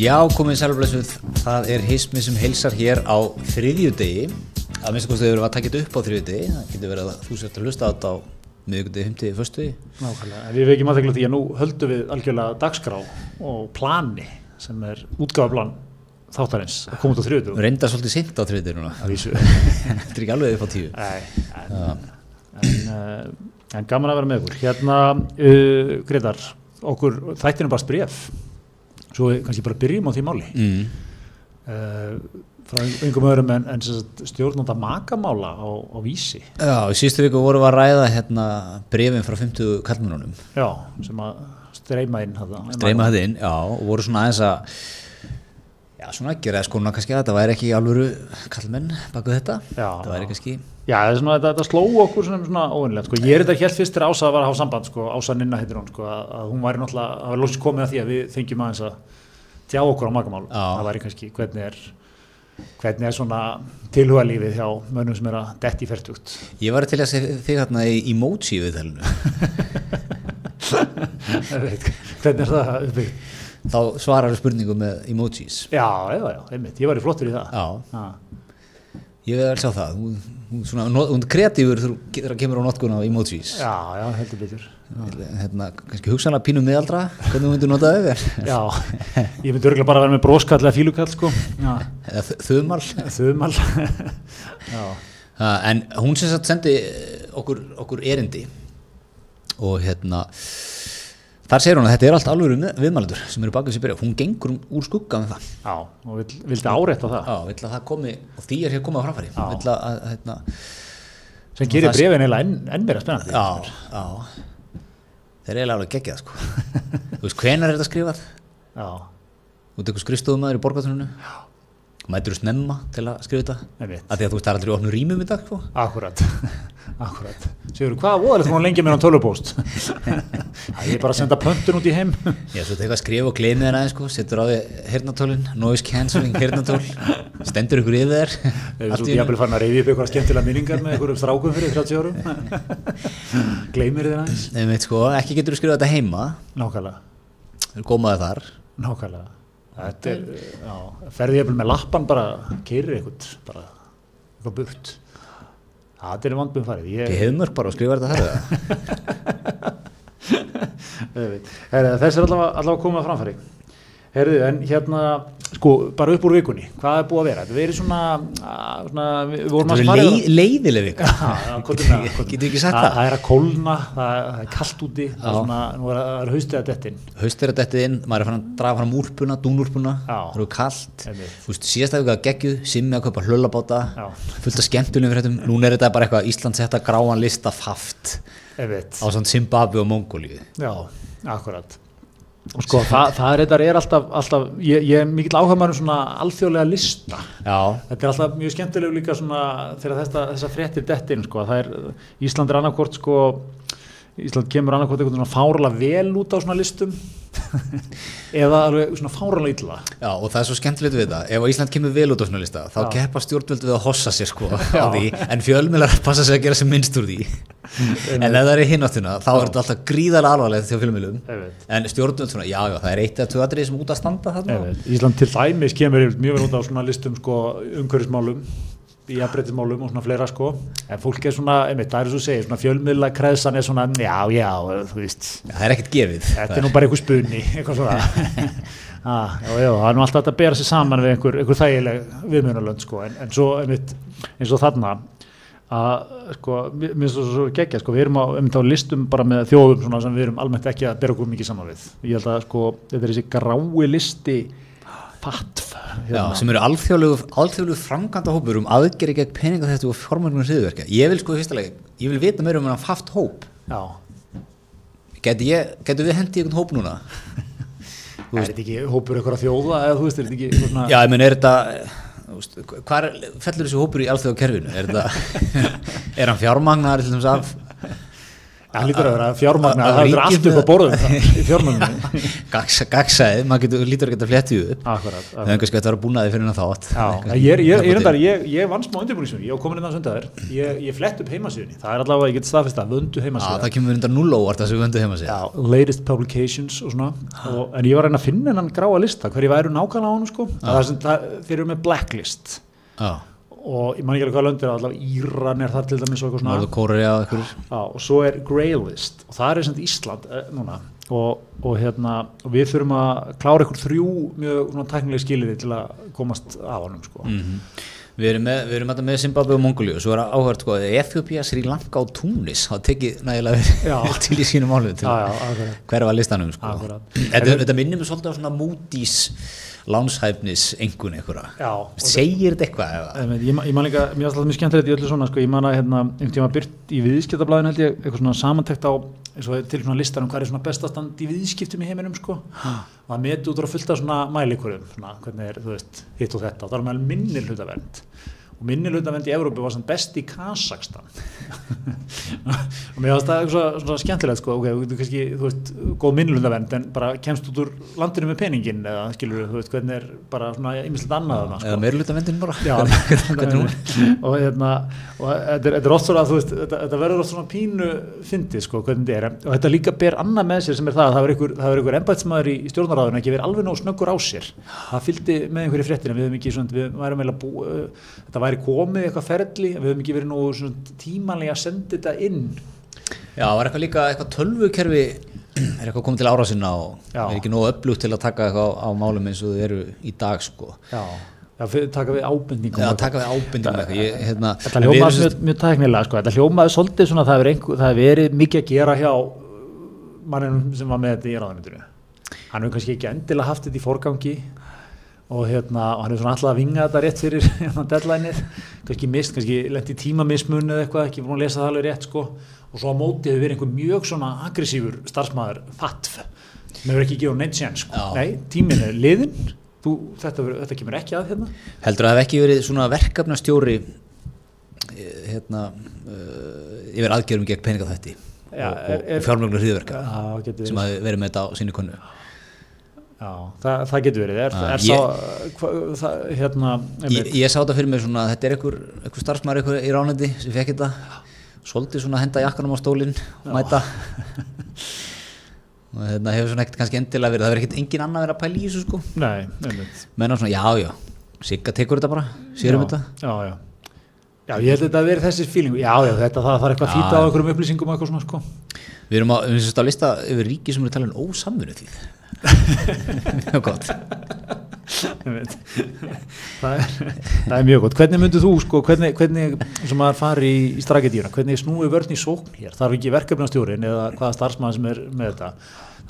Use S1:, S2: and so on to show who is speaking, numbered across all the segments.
S1: Já, komið sælublesuð, það er hismi sem heilsar hér á þriðjudegi. Að minnst kostu þau eru að taka þetta upp á þriðjudegi. Það getur verið að þú sért að hlusta á þetta á miðugundegi, humtigi, föstudegi.
S2: Nákvæmlega, en við vekjum aðeins því að nú höldum við algjörlega dagskrá og plani sem er útgáðaplan þáttarins að koma út á þriðjudum
S1: Reynda svolítið sint á þriðjudegi núna.
S2: Að
S1: Þetta er ekki alveg upp á tíu.
S2: Nei, en, en, uh, en gaman að vera með ykkur. Hérna, uh, Gretar okkur þættinu bara spref svo við kannski bara byrjum á því máli.
S1: Mm.
S2: uh, frá yngum öðrum en, en stjórnanda makamála á, á vísi.
S1: Já, í síðustu viku vorum við að ræða hérna brefin frá 50 kallmennunum
S2: já, sem að streyma inn
S1: streyma þetta inn, já, og voru svona aðeins að já, svona að gera skona kannski að þetta væri ekki alvöru kallmenn baku þetta,
S2: Já,
S1: það væri kannski
S2: Já, svona, þetta, þetta sló okkur svona, svona óvinnilegt, sko. Ég er þetta helt fyrst þegar Ása var að hafa samband, sko, Ása Ninna heitir hún, sko, að, að hún væri náttúrulega, það var lóksins komið að því að við fengjum aðeins að tjá okkur á makamál.
S1: Já.
S2: Það væri kannski, hvernig er, hvernig er svona tilhuga lífið hjá mönnum sem er að detti færtugt.
S1: Ég var til að segja þig hérna í emoji við þælunu
S2: hvernig er það uppbyggt?
S1: Þá svarar við spurningum með emojis.
S2: Já, já, já, einmitt, ég var í flottur í það.
S1: Já,
S2: Já,
S1: ég vel sjá það. Hún, hún, svona, hún kreatífur þegar það kemur á notkun á emojis.
S2: Já, já heldur betur.
S1: hérna, kannski hugsanlega pínu miðaldra hvernig þú myndir nota þau?
S2: Já, ég myndi örgulega bara vera með bróskall eða fílukall, sko. Já,
S1: eða þ- þumal
S2: þumal. já,
S1: Ha, en hún sem sagt sendi okkur, okkur erindi. Og hérna þar segir hún að þetta er allt alvöru viðmælendur sem eru bakið sér byrja, hún gengur úr skugga með það.
S2: Já, og vill, vildi árétta það.
S1: Já, vill að það komi og því er hér komið á framfæri.
S2: Já.
S1: vill að, að hérna,
S2: sem gerir brefin eiginlega enn, enn meira spennandi
S1: já, já. Þeir eru eiginlega alveg geggjað sko. Þú veist, hvenar er þetta skrifað?
S2: já,
S1: Þú tekur skrifstofumæður í borgatuninu mætur þú snemma til að skrifa þetta? Af því að þú veist, það er aldrei opnum rýmum í dag sko.
S2: akkurat. Akkurat, segur hvað voðalegt hún lengi mér á tölvupóst? Ég er bara að senda pöntun út í heim.
S1: Já, svo tekur að skrifa og gleymið þér aðeins sko, setur á því hernatólin, noise cancelling hernatól, stendur ykkur yfir þér. Í einu.
S2: ég farin að reyði upp eitthvað skemmtilega minningar með einhverjum strákum fyrir 30 árum. Gleymir þið aðeins.
S1: Sko, ekki getur þú skrifað þetta heima.
S2: Nákvæmlega, þetta er, já, ferði ég með lappan bara, keirir eitthvað bara, eitthvað burt. Það er vandum farið ég,
S1: hefðmörk bara og skrifa þetta
S2: Herri, þess er allavega, allavega komið að framfæri Herðu, en hérna sko, bara upp úr vikunni, hvað er búið að vera? Þetta verið svona, að, svona við vorum
S1: Þetta
S2: að fara
S1: leið, leiðileg vika? Getur ekki sagt
S2: það?
S1: það?
S2: Er að kólna, það, er kallt úti, það er svona, nú er, það haustið að dettin.
S1: Haust er þetta inn, maður er að draga fram úrpuna, dúnúrpuna, það eru kallt. Þú veist, síðast að við geggjuð, simmi að kaupa hlöllabáta fullt af skemmtunum fyrir þetta núna er þetta bara eitthvað Ísland setta gráan lista faft
S2: Einmitt.
S1: á svona Zimbabwe og Mongóliu
S2: Já, akkurat. Sko, það, það er, er alltaf, alltaf ég, ég er mikill áhuga maður um svona alþjóðlega lista.
S1: Já,
S2: Þetta er alltaf mjög skemmtilegu líka svona þegar þessa, þessa fréttir dettin, sko. Það er, Ísland er annarkvort, sko, Ísland kemur annarkvort eitthvað svona fáralega vel út á svona listum eða alveg svona fáralega illa.
S1: já, og það er svo skemmtilegt við þetta ef Ísland kemur vel út á svona lista þá
S2: Já.
S1: keppa stjórnvöld við að hossa sér sko á því, en fjölmiðlar passa sér að gera sem minnst úr því en ef það er í hinnáttuna þá er þetta alltaf gríðarlega alvarlegt þjó fjölmiðlum
S2: Einmitt.
S1: en stjórnvöld svona, já, já, það er eitt eða tvö atrið sem út að standa þarna.
S2: Ísland til dæmis kemur mjög vel út á svona listum sko umhverfismálum í jafnbreytismálum og svona fleira sko. En fólk er svona, einmitt, það er svo segir svona fjölmiðla kreðsan er svona, já, já, þú veist.
S1: Það er ekkert gefið.
S2: Þetta er nú bara einhver spunni, eitthvað svona. Ah, já, já, það er nú alltaf að bera sig saman við einhver, einhver þægileg viðmjönalönd sko, en, en svo, einmitt, eins og þarna að, sko, finnst það svo geggja, sko, við erum á, einmitt á listum bara með þjóðum svona sem við erum almennt ekki að bera okkur mikið saman við. Ég held að, sko, FATF
S1: Já, sem eru alþjóðlegu, framkvæmda hópur um aðgeri gegn peninga þetta og fjármögnum siðverkja. Ég vil sko í fyrsta leik, ég vil vita meira um hann faft hóp. gæti við hendi í einhvern hóp núna?
S2: er þetta ekki hópur einhverja þjóða eða þú veist, er þetta ekki svona,
S1: Já, ég menn, er þetta, hvað fellur þessi hópur í alþjóða kerfinu? Er er hann fjármagnar af?
S2: Það lítur að vera fjármagna,
S1: að
S2: það er
S1: ríkið
S2: allt upp á borðum í fjármagninu.
S1: Gagsa, gagsæði, maður lítur að geta flettið upp
S2: Akkurat.
S1: það er kannski að vera búnaði fyrir hennar þátt.
S2: Já, ég, ég, ég, ég, vann smá undirbúinisum, ég á komin innan sundaður, ég, ég flett upp heimasíðunni, það er allavega, ég get staðfist að vöndu
S1: Já,
S2: heimasíða.
S1: það kemur undan null óvart að þessu vöndu heima sig
S2: Já, latest publications og svona, en ég var að að finna hennan gráa lista, hverju væru nákvæmlega á og ég man ekki alveg hvað löndir, allavega Íran er þar til dæmis og eitthvað svona.
S1: Kóri á ykkur
S2: Já, og svo er Grey List og það er sem Ísland eh, núna og, og, hérna, við þurfum að klára ykkur þrjú mjög svona, tæknileg skiliði til að komast af honum sko.
S1: Mhm. Við erum með, við erum með Zimbabwe og Mongóliu og svo er áhört sko, Eþjópía, Sri Lanka og Túnis það tekið nægilega til í sínum
S2: já, akkurat.
S1: hverfa listanum sko. Þetta, mér svolítið á svona Moody's lánshæfnis engun einhverja segir þetta eitthvað?
S2: Ég, ég, man- líka, mér er alltaf mjög skemmtilegt í öllu svona, sko, ég man að hérna, einhvern tíma byrt í viðskiptablaðin held ég, eitthvað svona samantekt á og til svona listar um hvað er svona bestastand í viðskiptum í heiminum, sko, og það meti út á fullt af svona mælikurum, svona, hvernig er, þú veist, hitt og þetta, og það er með minni hlutavernd, og minni hlutavernd í Evrópu var best í Kazakstan og mér finnst það svona, skemmtilegt, sko, ok, þú kannski, þú veist, góð minni hlutavernd, en bara kemst út úr landinu með peningin, eða skilur, þú veist, hvernig er bara svona ýmislegt annað, sko.
S1: eða meirluta vendin bara.
S2: Já, og hérna og þetta er, oft svona, þú veist, þetta, verður oft svona pínu fyndið, sko, hvernig þetta er. Og þetta líka ber annað með sér sem er það að það er ykkur, embætsmaður í, stjórnaráðinu ekki verið alveg nóg snöggur á sér. Það fylgdi með einhverju fréttina, við væri komið eitthvað ferli, við höfum ekki verið svona tímanlega að senda þetta inn
S1: Já, var eitthvað líka eitthvað tölvukerfi er eitthvað komið til ára sinna og
S2: Já.
S1: er ekki nógu öflugt til að taka eitthvað á, málum eins og þau eru í dag sko.
S2: já, já fyrir- taka við ábendingum
S1: Já, taka við ábendingum eitthvað ég, hérna,
S2: Þetta
S1: sem
S2: mjög, mjög tæknilega sko. þetta hljómaði svolítið svona það hefur, það verið mikið að gera hjá mannum sem var með þetta í ráðanindinu hann hefur kannski ekki endilega haft þetta í forgangi og, hérna, og hann hefur svona alltaf að vinga þetta rétt fyrir hérna, deadline-ið kannski mist, kannski lent í tímamismun eða eitthvað, ekki búin að lesa það alveg rétt sko. og svo á móti hefur verið einhver mjög svona aggressífur starfsmæður fatf sem hefur ekki gefið neitt sér sko.
S1: Já.
S2: nei, tíminn er liðin Þú, þetta, þetta kemur ekki að hérna
S1: heldur að það hef ekki verið svona verkefnastjóri eh, hérna uh, yfir aðgerum gegn peningaþætti og,
S2: er-
S1: og,
S2: er-
S1: fjármögnu hriðverka sem hafi verið með þetta á sínu kunnu
S2: Já, það, það getur verið. Er, er
S1: ég-
S2: sá, hva, það, hérna,
S1: ég, ég sá þetta fyrir mig svona þetta er einhver, einhver starfsmæður einhver í ránandi sem fekk þetta svolítið svona henda jakkanum á stólinn mæta og hérna hefur svona ekkert kannski endilega verið það verið ekkert engin annað verið að pæla í þessu sko
S2: nei, einmitt.
S1: menn á svona já já Sigga tekur þetta bara, sérum
S2: Já,
S1: þetta
S2: Já, já. Já, ég held að þetta að vera þessi fílingu. Já, já, þetta það þarf eitthvað að fýta á einhverjum upplýsingum og eitthvað svona, sko.
S1: Við erum að, við erum að lista yfir ríki sem eru talað um því Mjög gott
S2: það, er, það er mjög gott. Hvernig myndir þú, sko, hvernig, hvernig sem maður fari í, í strategíuna, hvernig snúi vörn í sókn hér? Þarf ekki verkefnastjórin eða hvaða starfsmann sem er með þetta?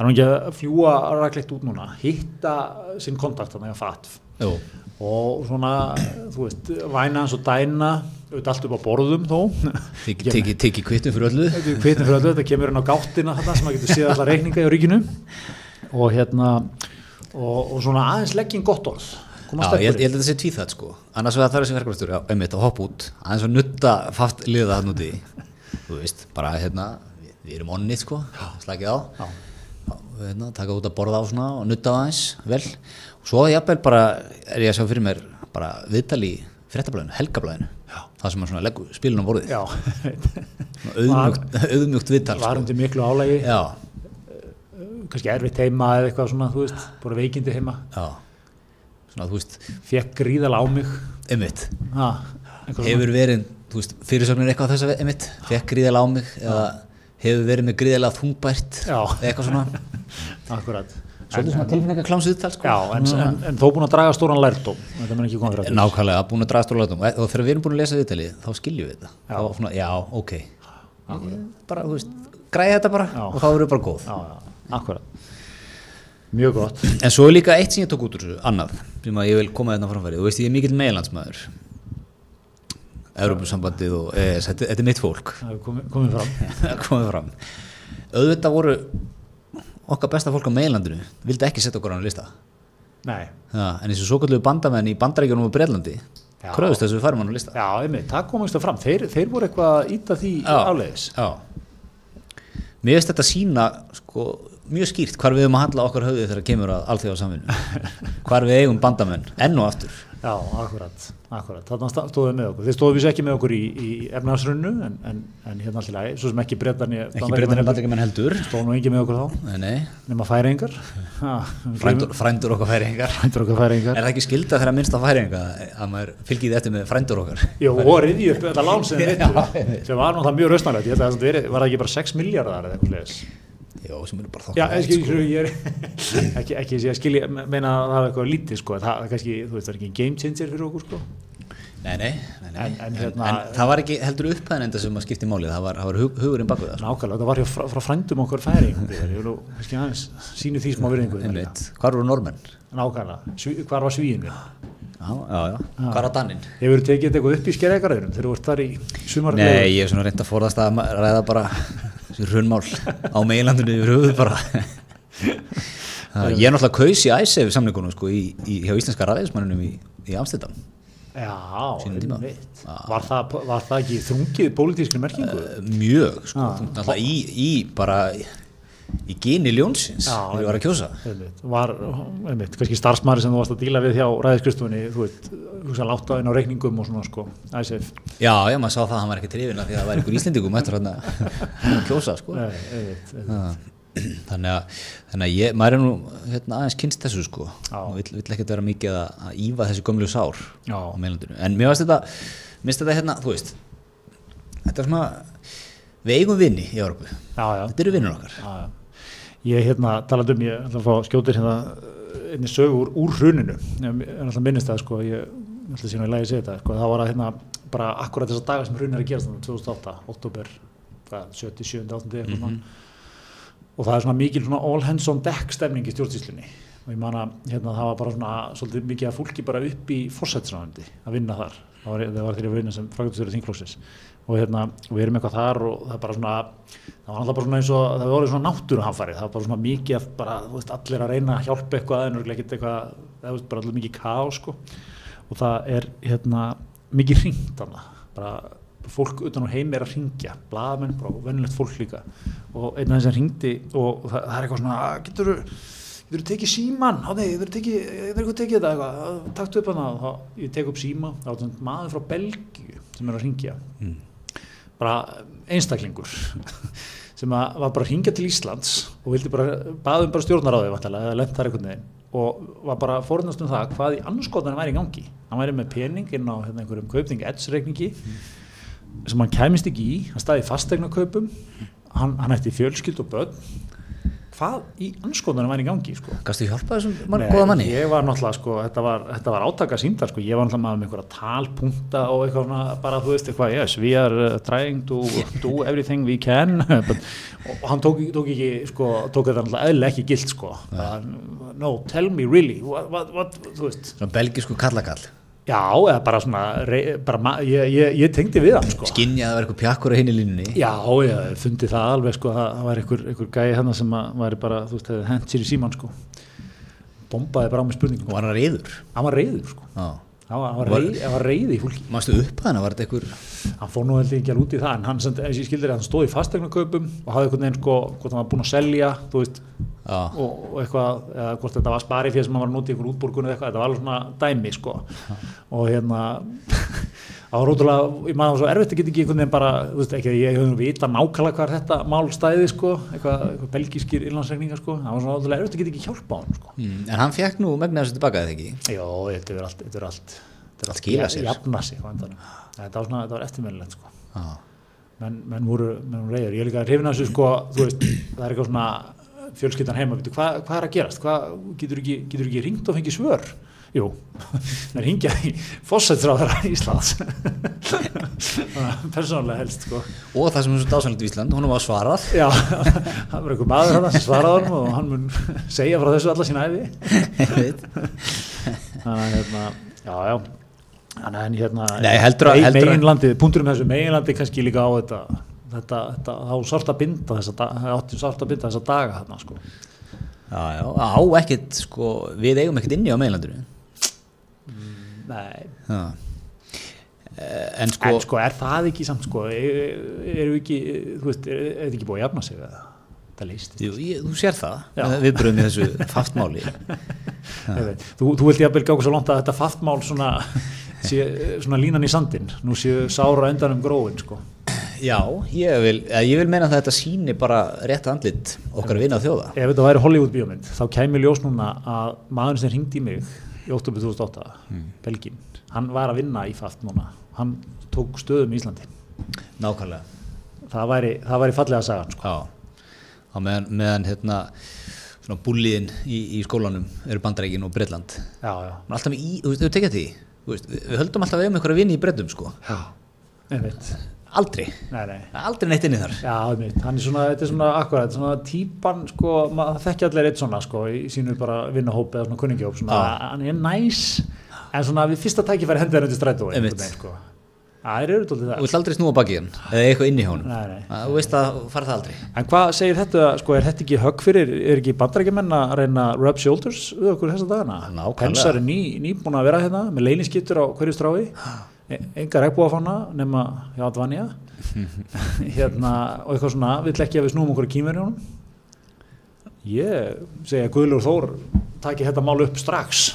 S2: Er ekki að fljúa ræklegt út núna, hitta sinn kontakt þannig að fatt
S1: Jú,
S2: og svona, þú veist, væna hans og dæna, auðvitað allt upp á borðum þó.
S1: teki kvittum fyrir öllu
S2: kvitin fyrir öllu, þetta kemur inn á gáttina sem maður getur séð alla reikninga í ríkinu og hérna og, og svona aðeins leggjum gott orð.
S1: Já, ég ég held að þetta sé tvíþætt sko. Annars vegar það er sem verkefnastjóri, já, einmitt að hoppa út aðeins að nutta faft liða það núti þú veist, bara hérna við, við erum onnið sko, slagið á. Og hérna, taka út að borða á svona og nutta aðeins, vel. Og svo jafnvel bara er ég að sjá fyrir mér bara viðtali í fréttablaðinu, helgablaðinu. Það sem er svona leggur spilin á borðið.
S2: Já,
S1: Svona auðmjúkt, auðmjúkt viðtal sko.
S2: varum til miklu álægi
S1: já,
S2: kannski erfitt heima eða eitthvað svona, þú veist, bara veikindi heima.
S1: Já. Svona þú veist,
S2: fekk gríðala á mig.
S1: einmitt.
S2: Ha,
S1: hefur verið, þú veist, fyrirsögnir eitthvað þess að einmitt, fekk gríðalega á mig eða hefur verið með gríðalega þungbært
S2: Já.
S1: eitthvað svona?
S2: Akkurat
S1: svolítið svona tilfinningar klámsuðtal sko.
S2: Já, en, en, en þó búin að draga stóran lærdóm. Þetta mun ekki koma fyrir aftur.
S1: nákvæmlega, búin að draga stólulegum og þegar við erum búin að lesa viðtalið, þá skiljum við þetta.
S2: Já.
S1: já, ok. Bara, veist, græði þetta bara
S2: Já.
S1: og þá erum við bara góð.
S2: Já, já, akkurat. Mjög gott.
S1: En svo er líka eitt sem ég tók út úr þessu, annað sem að ég vil koma þetta framfæri, þú veist, ég er mikill meilandsmaður Európusambandið og ES, þetta, þetta er mitt fólk.
S2: Það hefur komið, komið fram.
S1: Komið fram. Auðvitað voru okkar besta fólk á meilandinu vildi ekki setja okkur á hann lista.
S2: Nei,
S1: ja, en þessu svo kallu bandamenn í bandaríkjunum og Breitlandi kröðust þessu við færum hann á lista.
S2: Já, einmitt, það komist það fram. Þeir, þeir voru eitthvað að íta því áleiðis.
S1: já. mér finnst þetta sína sko, mjög skýrt hvar við höfum að handla okkar höfðið þegar kemur að alþjóða samvinnu hvar við eigum bandamenn, enn og aftur.
S2: Já, akkurat, akkurat. Þarna stá- stóðu við með okkur. Þeir stóðu við ekki með okkur í, í efnaðarsrunnu en, en, en hérna alltaf lagi, svo sem ekki breytan
S1: ekki breytanir bandamenn heldur.
S2: Stóðu nú ekki með okkur þá, nema færingar.
S1: Frændur, frændur okkar færingar
S2: Frændur okkar færingar.
S1: er það ekki skilda þegar minnsta færinga að maður fylgið eftir með frændur okkar?
S2: Jú, og riði upp þetta lán sem sem var náttúrulega mjög verið- var það ekki bara 6 miljardar eða eitthvað
S1: Jó, sem eru bara
S2: Já, sko. ég er ekki, ekki sé að skilja, meina að það var eitthvað lítið, sko. Það, það, kannski, þú veist, það er ekki game changer fyrir okkur, sko.
S1: Nei, nei, nei, nei.
S2: En- en hérna-
S1: en það var ekki heldur upphæðin enda sem að skipti málið, það var, það var hug, hugurinn baku það sko.
S2: Nákvæmlega, það var frá, frá frændum okkur aðeins, sínu því smá virðingu.
S1: Hvar voru normenn?
S2: Nákvæmlega, Sví, hvar var svíin mér?
S1: Já, já, já, hvar á Daninn?
S2: Hefur þú tekið eitthvað upp í skeregarðurum þegar þú ert þar í sumar
S1: Nei, ég er svona reynd að forðast að ræða bara hrunmál á meilandinu yfir höfuð bara. Ég er náttúrulega kaus í æsef samlingunum sko í, í, hjá íslenska ræðismannunum í, í Amsterdam.
S2: Já. Var það, var það ekki þrungið pólitískri merkingu?
S1: Uh, Mjög, sko, náttúrulega í, í bara í geni ljónsins þegar ég var að kjósa
S2: Einmitt. Var, einmitt, kannski starfsmæri sem þú varst að díla við hjá ræðiskristofunni, þú veit, hugsa láta inn á reikningum og svona sko, æsef.
S1: Já, já, maður sá það að hann var ekki trefin því að það var ykkur íslendingum eftir hann að kjósa sko.
S2: Einmitt,
S1: þannig að, þannig að ég, maður er nú hérna, aðeins kynst þessu sko og vill, vill ekkert vera mikið að, að ífa þessi gömlu sár
S2: Já.
S1: á meilandinu en mér varst þetta, mér finnst þetta hérna, þú veist þetta er svona við eigum vinni í Európu þetta eru vinnur okkar
S2: Já, já. Ég hérna talað um, ég ætla að fá skjótir hérna einni sögu úr, hruninu. Ég er alltaf minnist það sko ég ætla að sína að lægi segja þetta sko. Það var að hérna bara akkurat þessar dagar sem hrun er að gerast þannig 2008, oktober hvað, 70, 7, 8 eitthvað mm og það er svona mikil svona all hands on deck stemning í stjórnsýslunni. Og ég man að hérna það var bara svona svolítið mikið að fólki bara upp í fórsætsræðandi að vinna þar. Það var, það var þeirri að vinna sem frækjumstöru þingflóksis og hérna við erum eitthvað þar og það er bara svona það var alltaf bara svona eins og það voru svona náttúruhamfari það var bara svona mikið að bara veist allir að reyna að hjálpa eitthvað en ekkert eitthvað það veist bara allir mikið kaos sko. Og það er hérna mikið þarna. Bara fólk utan á heimi er að ringja blaðamenn, bara vennilegt fólk líka. Og einn af þess að ringdi og það, það er eitthvað svona, "Ah, getur þú tekið síman, á nei, getur þú tekið þetta eitthvað, taktu upp hana. Og ég tek upp síma, þá er þetta maður frá Belgíu sem er að ringja
S1: Mm.
S2: Bara einstaklingur sem var bara að ringja til Íslands og vildi bara, baðum bara stjórnaráði eða lent þar einhvern veginn og var bara fórnast um það hvað í annarskotan væri í gangi. Hann væri með pening inn á hérna, einhverjum kaupning eddsreikningi sem hann kæmist ekki í, hann staði fastegna kaupum hann, hann ætti fjölskyld og börn hvað í anskotanum væri í gangi sko.
S1: Gastu hjálpa þessum mann,
S2: Nei,
S1: góða manni?
S2: ég var náttúrulega sko, þetta var, þetta var átaka síndar sko, ég var náttúrulega með einhverja talpunta og eitthvað svona, bara þú veist eitthvað, yes, we are uh, trying to do everything we can But, og hann tók, tók ekki, sko, tók þetta náttúrulega eðlilega ekki gilt sko, bara, no, tell me really, what, what, what þú veist,
S1: belgisku kallakall
S2: já, eða bara svona, bara, ég, ég, ég tengdi við hann sko.
S1: Skinja að það var eitthvað pjakkur á hinni línunni.
S2: Já, ég fundi það alveg sko, það, var einhver, einhver gæi hann sem væri bara, þú veist, hent sér í síman sko. Bombaði bara á mig spurningum.
S1: Og var hann reyður
S2: hann var reyður sko.
S1: Já
S2: hann var, hann var,
S1: Var-
S2: reyð, hann var reyði í fólki.
S1: Mástu upp að hana, var þetta einhver
S2: hann fór nú held ég ekki alveg út í það en hann, eins og ég skildir hann stóð í fastegnakaupum og hafði einhvern veginn sko, hvort hann var búinn að selja þú veist,
S1: Já,
S2: og, og eitthvað eða hvort þetta var spari fyrir sem hann var að nota í einhver útborgun eða eitthvað, þetta var alveg svona dæmi sko. Og hérna það var ótrúlega, ég maður var svo erfitt að geta ekki einhvern veginn bara, þú veist ekki að ég hefði vita nákvæmlega hvað þetta mál stæði sko eitthvað, eitthvað belgískir innlandsreikningar sko. Það var svona ótrúlega erfitt að geta ekki hjálpa á hann sko.
S1: Mm, en hann fekk nú megna þessu tilbaka eða ekki?
S2: Jó, þetta er allt, þetta er allt, þetta er allt
S1: Skila sér.
S2: jafna endanum. þetta var svona, þetta var eftirmennilegt sko.
S1: Já,
S2: menn, menn voru, menn voru reyður, ég líka að þessu sko, þú veist, það er eitthvað svona fjölskyldan heima, veitu, hvað, hvað er að gerast? Hvað, getur ekki, ekki ringt og fengið svör jú, það ringja í fósætsráðara Íslands. Persónulega helst sko.
S1: Og það sem er svo dásanlegt í Ísland, honum var svarað.
S2: Já, það var einhver maður hann sem svaraði honum og hann mun segja frá þessu alla
S1: Ég veit.
S2: þannig hérna, já, já. Þannig að hérna
S1: Nei, heldur að- heldur að-
S2: meginlandi, punktur um þessu meginlandi kannski líka á þetta þetta, þetta þá sárt að binda þessa daga þarna sko.
S1: Já, já, á ekkert, sko, við eigum ekkert inni á meðlandinu
S2: nei.
S1: Eh, en sko,
S2: en sko er það ekki samt sko er- erum við ekki, þú veist, er þetta ekki búið að jafna sig eða? Það leist
S1: jú, ég, þú sér það. Við bröðum í þessu faftmáli
S2: þú, þú vilt jafnvel gáka svo langt að þetta faftmál svona, sé, svona línan í sandin nú séu sára endan um gróin sko.
S1: Já, ég vil, eða ég vil meina að þetta síni bara rétt andlit okkar vinna þjóða.
S2: Ef þetta væri Hollywood bíómynd þá kæmi ljós núna að maðurinn sem ringdi í mig í oktober 2008
S1: Hmm.
S2: Belgin, hann var að vinna í faft núna hann tók stöðum í Íslandi
S1: nákvæmlega
S2: það væri, það væri fallega sagan sko.
S1: Já, meðan, meðan hérna, búliðin í, í skólanum eru Bandaríkin og Bretland.
S2: já, já,
S1: í, þú veist, þau tekja því, við, höldum alltaf að við um einhverja vini í Bretum, sko.
S2: já. einmitt
S1: Aldrei,
S2: nei, nei
S1: aldrei neitt inn í þar.
S2: Já, hann er svona, þetta er svona akkurat, svona típan, sko, maður þekki allir eitt svona, sko, í sínu bara vinnahóp eða svona kunningjóp, svona,
S1: Já.
S2: hann er næs, en svona við fyrsta tækifæri hendur hann undir strætó,
S1: Einmitt.
S2: veginn, sko. Það er auðvitað
S1: Þú
S2: það.
S1: vilt aldrei snúa bakið hann, eða eitthvað inn í honum.
S2: Nei, nei.
S1: Að Þú veist að fara það aldrei.
S2: En hvað segir þetta, sko, er þetta ekki högg fyrir, er ekki bandarækjumenn að reyna rub shoulders við okkur þessa dagana?
S1: Nákvæmlega.
S2: Pensar er ný, nýbúin að vera hérna með leyniskittur á hverju strái, e- enga regnbúafána nema hjá Advanja, hérna, og eitthvað svona, vill ekki að við snúum okkur í kýmverjónum? Ég segi að Guðlur Þór taki þetta mál upp strax,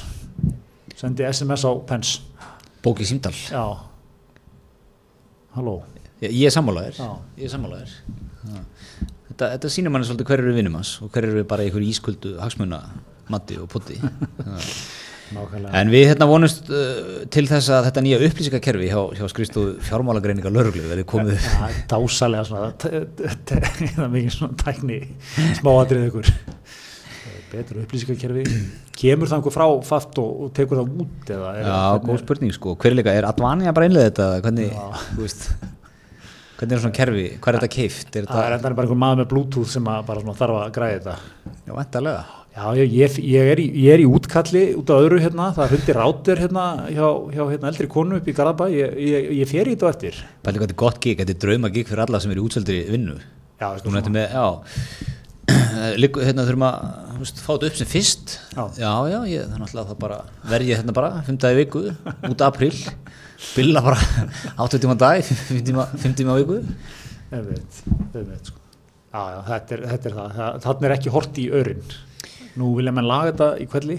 S2: sendi SMS á Pens,
S1: Bókið símdal.
S2: já, halló,
S1: Ég, ég er sammálaðir.
S2: Já.
S1: Ég er sammálaðir. Já. Þetta, þetta sýnir manni svolítið hverju við vinnum hans og hverju við bara í einhverju ískuldu hagsmuna matti og potti.
S2: Nákvæmlega.
S1: En við hérna vonumst uh, til þess að þetta nýja upplýsingakerfi hjá, hjá skrifstofu fjármálagreininga lauruglu verði komið.
S2: Það er dásalega svona, það er mikið svona tækni smáatrið ykkur. Betur upplýsingakerfi. Kemur það einhver frá fatt og, og tekur það út eða?
S1: Já,
S2: hvernig-
S1: góð spurning sko. Hver er líka, Advania bara einlega þetta? Hvernig, þú veist, hvernig er svona kerfi? Hvað er þetta keift?
S2: Það er endan bara einhver maður með bluetooth sem að bara svona þarf að græða þetta.
S1: já, vendalega.
S2: Já, ég, ég, er í, ég er í útkalli út af öðru hérna, það er hundi rátir hérna hjá, hjá hérna, eldri konu upp í Garðabæ, ég, ég, ég fer í þetta á eftir.
S1: Bæli hvað þetta er gott gig, þetta er drauma gig fyrir alla sem er í útsöldri vinnu.
S2: Já,
S1: þetta
S2: svona.
S1: með, já, Liggu, hérna þurfum að þú veist, fá þetta upp sem fyrst.
S2: Já.
S1: já, já ég, það er náttúrulega það bara, verð ég hérna bara, fymtaði viku, út apríl, billa bara 80 tíma á dag, 5 tíma, 5 tíma á viku.
S2: Einmitt, einmitt, sko. Já, já, þetta er, þetta er það. það. Þannig er ekki hort í örinn. Nú vilja menn laga þetta í kvelli.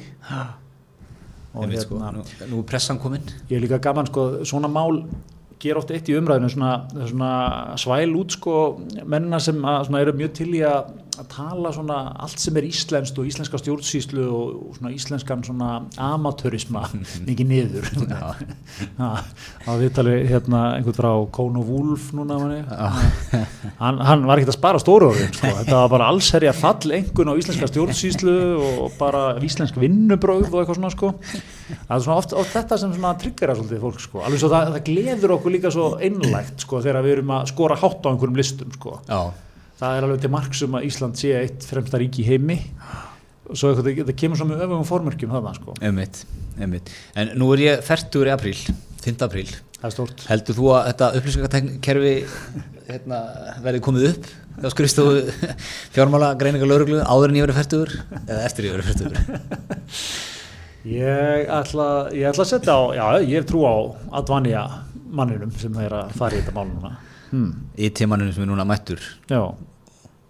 S2: Og
S1: sko,
S2: hérna,
S1: nú, nú er pressan komin.
S2: ég er líka gaman, sko, svona mál ger oft eitt í umræðinu, svona, svona svæl út, sko, mennina sem að, svona, eru mjög til í að, að tala svona allt sem er íslenskt og íslenska stjórnsýslu og, og svona íslenskan svona amatörisma mikið niður. Já, á viðtali hérna einhvern frá Kóno Wolf núna hann, hann var ekkert að spara stóru orðin sko. þetta var bara allsherja fall engun á íslenska stjórnsýslu og bara íslensk vinnubröð og eitthvað svona sko. það er svona oft, oft þetta sem tryggjara svolítið fólk sko. alveg svo það, það gleður okkur líka svo einlægt sko, þegar við erum að skora hátt á einhverjum listum sko.
S1: Já,
S2: það er alveg til marksum að Ísland sé eitt fremsta ríki í heimi og svo eitthvað, það kemur svo með öfugum formörkjum þarna sko.
S1: einmitt, einmitt. En nú er ég færtur í apríl, 5. apríl.
S2: það er stórt
S1: Heldur þú að þetta upplýsingakerfi hérna, verði komið upp á skrifstofu fjármála greininga lauruglu áður en ég verið færtur eða eftir ég verið færtur?
S2: Ég ætla, ég ætla að setja á, já, ég hef trú á Advanja manninum sem er að fara í þetta mál núna. Hmm.
S1: Í tímaninu sem er núna mættur
S2: Já,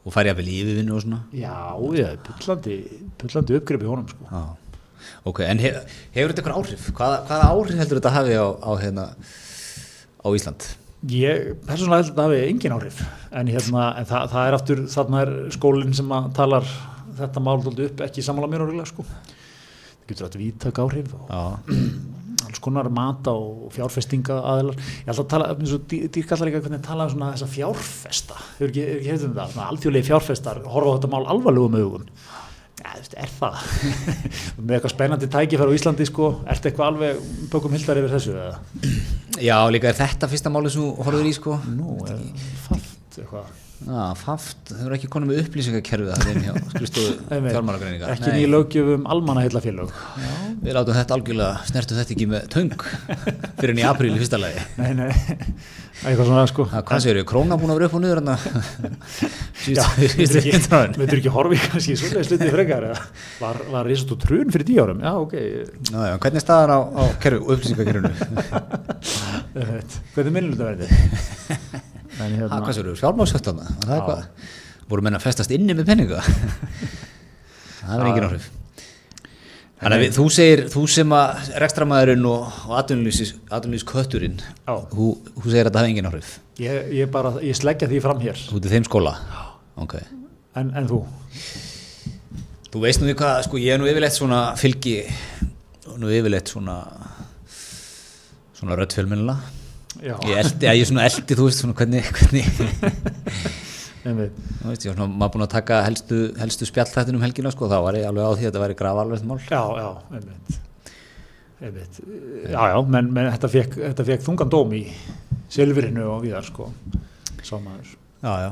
S1: og fær ég að vilja yfirvinnu og svona.
S2: já, ég er pullandi, pullandi uppgrip í honum, sko.
S1: Já. Ok, en hef, hefur þetta eitthvað áhrif? Hvaða, hvaða áhrif heldur þetta hafi á, á, hérna, á Ísland?
S2: Ég, persónulega held að það hafi engin áhrif, en, hérna, en það, það er aftur, þarna er skólinn sem að talar þetta mál dóldi upp, ekki samanlega mér áriðlega, sko. Það getur þetta vítak áhrif og
S1: Já,
S2: alls konar mata og fjárfestinga aðeinar ég ætla að tala, og dý- dýrkallar líka hvernig tala um svona þessa fjárfesta. Hefur ekki, ekki hefðum það, svona alþjóðlega fjárfestar horfa á þetta mál alvarlegum augum. Ja, þú veist, er það? Með eitthvað spennandi tækifæri á Íslandi sko, ertu eitthvað alveg bökum hildar yfir þessu eða?
S1: Já líka er þetta fyrsta máli sem horfður í sko?
S2: Nú, er fatt eitthvað
S1: Já, faft þau eru ekki konum með upplýsingakerfið það er hjá skristofu
S2: Einmitt.
S1: fjármálagreininga
S2: ekki ný löggjöf um almannaheillafélög
S1: við látum þetta algjörlega, snertum þetta ekki með töng fyrir enn í apríl í fyrsta lagi.
S2: Nei, nei, eitthvað svona sko.
S1: Hvað segir við, króna búin að vera upp og niður hérna
S2: Já,
S1: síðustu
S2: myndir ekki,
S1: síðustu árin
S2: myndir ekki horfi kannski í svoleiðis slutið frekar var, var risast og trun fyrir tíu árum? Já ok.
S1: Já, já, hvernig er staðan á, á kerfi, upplýsingakerfinu?
S2: Hvernig minnum þetta verði hérna
S1: hvað segir við, fjármálsöktana? Það er hvað, voru menn að festast inni með penninga? það er engin áhrif. Þannig að við, þú segir, þú sem að rekstramæðurinn og, og atvinnulýs kötturinn, þú, þú segir að það hafa engin áhrif.
S2: ég, ég bara, ég sleggja því fram hér
S1: Þú ert í þeim skóla? Ok.
S2: en, en þú
S1: Þú veist nú því hvað, sko, ég er nú yfirleitt svona fylgi, nú yfirleitt svona, svona röddfjölminnilega.
S2: Já,
S1: Ég eldi, ég er svona eldi, þú veist, svona hvernig, hvernig, þú veist, ég var svona, maður búin að taka helstu, helstu spjallþættin um helgina, sko, þá var ég alveg á því að þetta væri grafa alveg mál.
S2: Já, já, einmitt einmitt, já, já, menn, menn þetta fekk, þetta fekk þungan dóm í silfrinu og viðar, sko sá maður
S1: Já, já.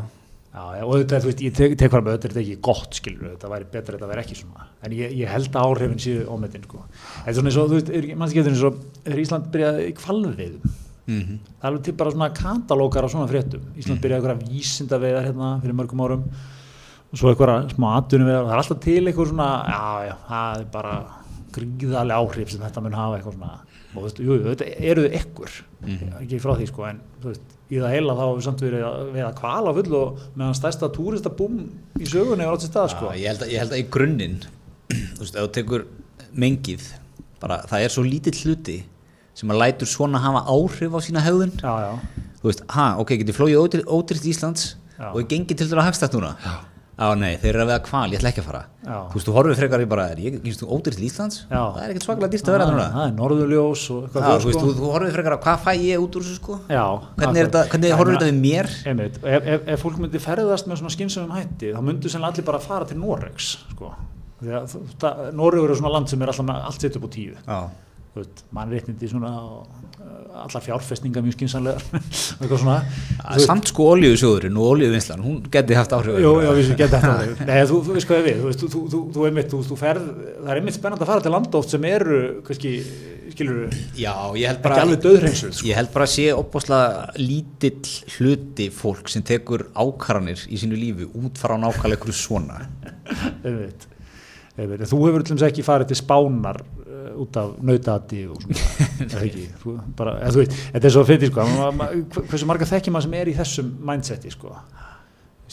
S2: Já, og þetta, þú veist, ég tek, tek fram að þetta er ekki gott, skilur, þetta væri betra að þetta væri ekki svona, en ég, ég held að áhrifin séu ómetin, sko. Þetta er svona eins og, þú veist, er, mannst ekki eins og, er Ísland byrjað í kvalveiðum?
S1: Mm
S2: Það er alveg til bara svona katalókar á svona fréttum. Ísland byrjaði eitthvað vísindaveiðar hérna fyrir mörgum árum og svo eitthvað smá atvinnuveiðar, það er alltaf til eitthvað svona, já, já, það er bara gríðarlega áhrif sem þetta mun hafa eitthvað svona, og þú veist, jú, þetta eru þau ekkur, ekki frá því, sko, en þú veist, í það heila þá hefur samt verið að veiða kvala full og meðan stærsta túristabúm í sögunni var átt sér stað, sko.
S1: Já, ég held, að, ég held að í grunninn, þú veist, ef þú tekur mengið, bara, það er svo lítill hluti sem að lætur svona hafa áhrif á sína hegðun.
S2: Já, já,
S1: Þú veist, ha, ok, getið flóið ótrýst Íslands
S2: Já.
S1: og ég gengi til þess að hagstast núna. Já. Á, nei, þeir eru að veða kval, ég ætla ekki að fara.
S2: Já.
S1: Þú veist, þú horfið frekar í bara, ég gengst þú ótrýst Íslands?
S2: Já.
S1: Það er ekkert svakalega dýrt að vera núna.
S2: það er norðurljós og
S1: Já,
S2: eitthvað
S1: þú veist,
S2: sko.
S1: þú, þú horfið frekar á hvað fæ ég út úr þessu, sko?
S2: Já,
S1: Hvernig, er þetta, við mér?
S2: Einmitt, ef, ef, ef fólk myndi ferðast með svona skynsumum hætti þá myndu sennilega allir bara fara til Noregs sko. Er svona land sem er alltaf með allt sitt upp á tíu
S1: Já.
S2: Mannréttindi svona og, uh, allar fjárfestingar mjög skynsanlegar eitthvað svona
S1: Ja, Samt sko olíusjóðurinn og olíuvinslan, hún geti haft áhrif.
S2: Jú, já, við getum þetta Nei, þú, þú veist hvað ég við, þú veist, þú, þú, þú, einmitt, þú, þú ferð, það er einmitt spennandi að fara til landa oft sem eru, kannski, skilur
S1: Já, ég held bara
S2: sko.
S1: Ég held bara að sé opbáslega lítill hluti fólk sem tekur ákvarðanir í sínu lífi út frá nákvæmlega ykkur svona.
S2: Þú hefur dæmis ekki farið til spánar út af nautati og svona, ekki, bara, eða, þú veit, þetta er svo fyrir, sko, hversu marga þekkir maður sem er í þessum mindseti, sko.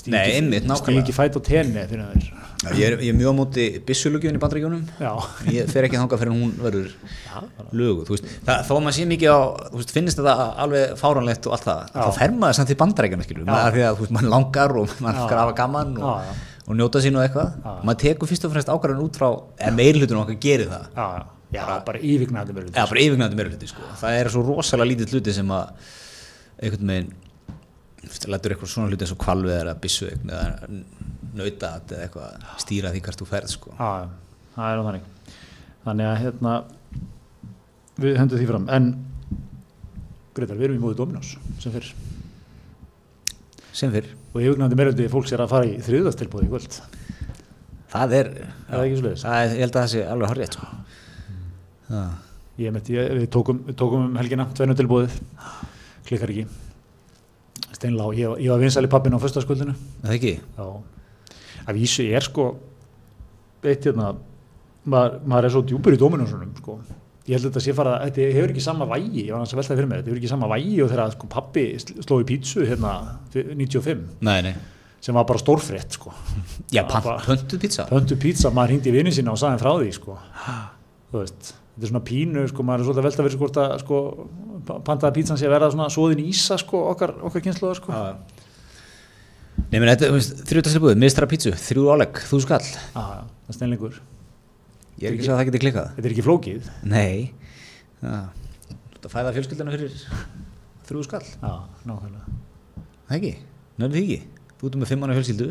S1: Nei, einmitt, nákvæmlega.
S2: ekki fæt á tenni fyrir þeir.
S1: Ég er, ég er mjög á móti byssulugjöfun í bandrækjunum
S2: Já,
S1: Ég fer ekki þangað fyrir hún verður lögu þú veist, það, að maður sé mikið á þú veist, finnist þetta alveg fáranlegt og allt það
S2: Já.
S1: þá fer maður samt í bandrækjuna skilur
S2: Já.
S1: maður, því að þú veist, maður langar og maður hafa gaman og, og njóta sín og eitthvað. Maður tekur fyrst og fremst ákvarðan út frá eða meirhlutunum okkar gerir það.
S2: Já, já, já, bara yfirgnæði verður.
S1: eða bara yfirgnæðandi meirhluti sko. það er svo rosalega lítið hluti sem að einhvern veginn lætur eitthvað svona hluti eins og kvalvið eða byssu eða nautat eða eitthvað stýra því hvert þú ferð sko.
S2: Já, já, það er á þannig. Þannig að, hérna, við hendum því fram, en, Gretar, við erum í móði Dominós, sem fyrir.
S1: sem fyrr
S2: Og yfirgnæði meiröldi fólks er að fara í þriðastilbúði í kvöld.
S1: það er,
S2: svoleiðis?
S1: það er ég held að það sé alveg horrið sko.
S2: Ég ég, við, tókum, tókum um helgina tvennu tilbúðið, klikkar ekki. Steinlá, ég, ég var vinsæli pappin á föstaskvöldinu.
S1: er það ekki
S2: Já. Að vísu ég er sko, eitt hérna, maður, maður er svo djúpur í Dominósunum, sko. Ég held að þetta sé fara, þetta hefur ekki sama vægi, ég var hans að velta fyrir mér, þetta hefur ekki sama vægi og þegar sko pappi sl- sló í pítsu hérna 95,
S1: nei, nei.
S2: sem var bara stórfrétt, sko.
S1: já, pöntuð pizza
S2: Pöntu pizza, maður hindi vinnu sína og sagði hann frá því sko. þú veist þetta er svona pínu, sko, maður er svolítið að velta fyrir hvort að sko, pa- pantaða pizzan sé að verða svona svoðin ísa, sko, okkar, okkar kynsluðar sko.
S1: Já. nei, menn, þetta er þrjóttastilbúið, mistra pizzu, þrjú álegg þú skall,
S2: Já, það er steinleikur
S1: ég er ekki svo að það geti klikkað.
S2: Þetta er ekki flókið.
S1: Nei. Að fæða fjölskyldana fyrir þrjú skall,
S2: já, nákvæmlega.
S1: Það ekki? Nefnir því ekki, þú ert með fimm manna fjölskyldu.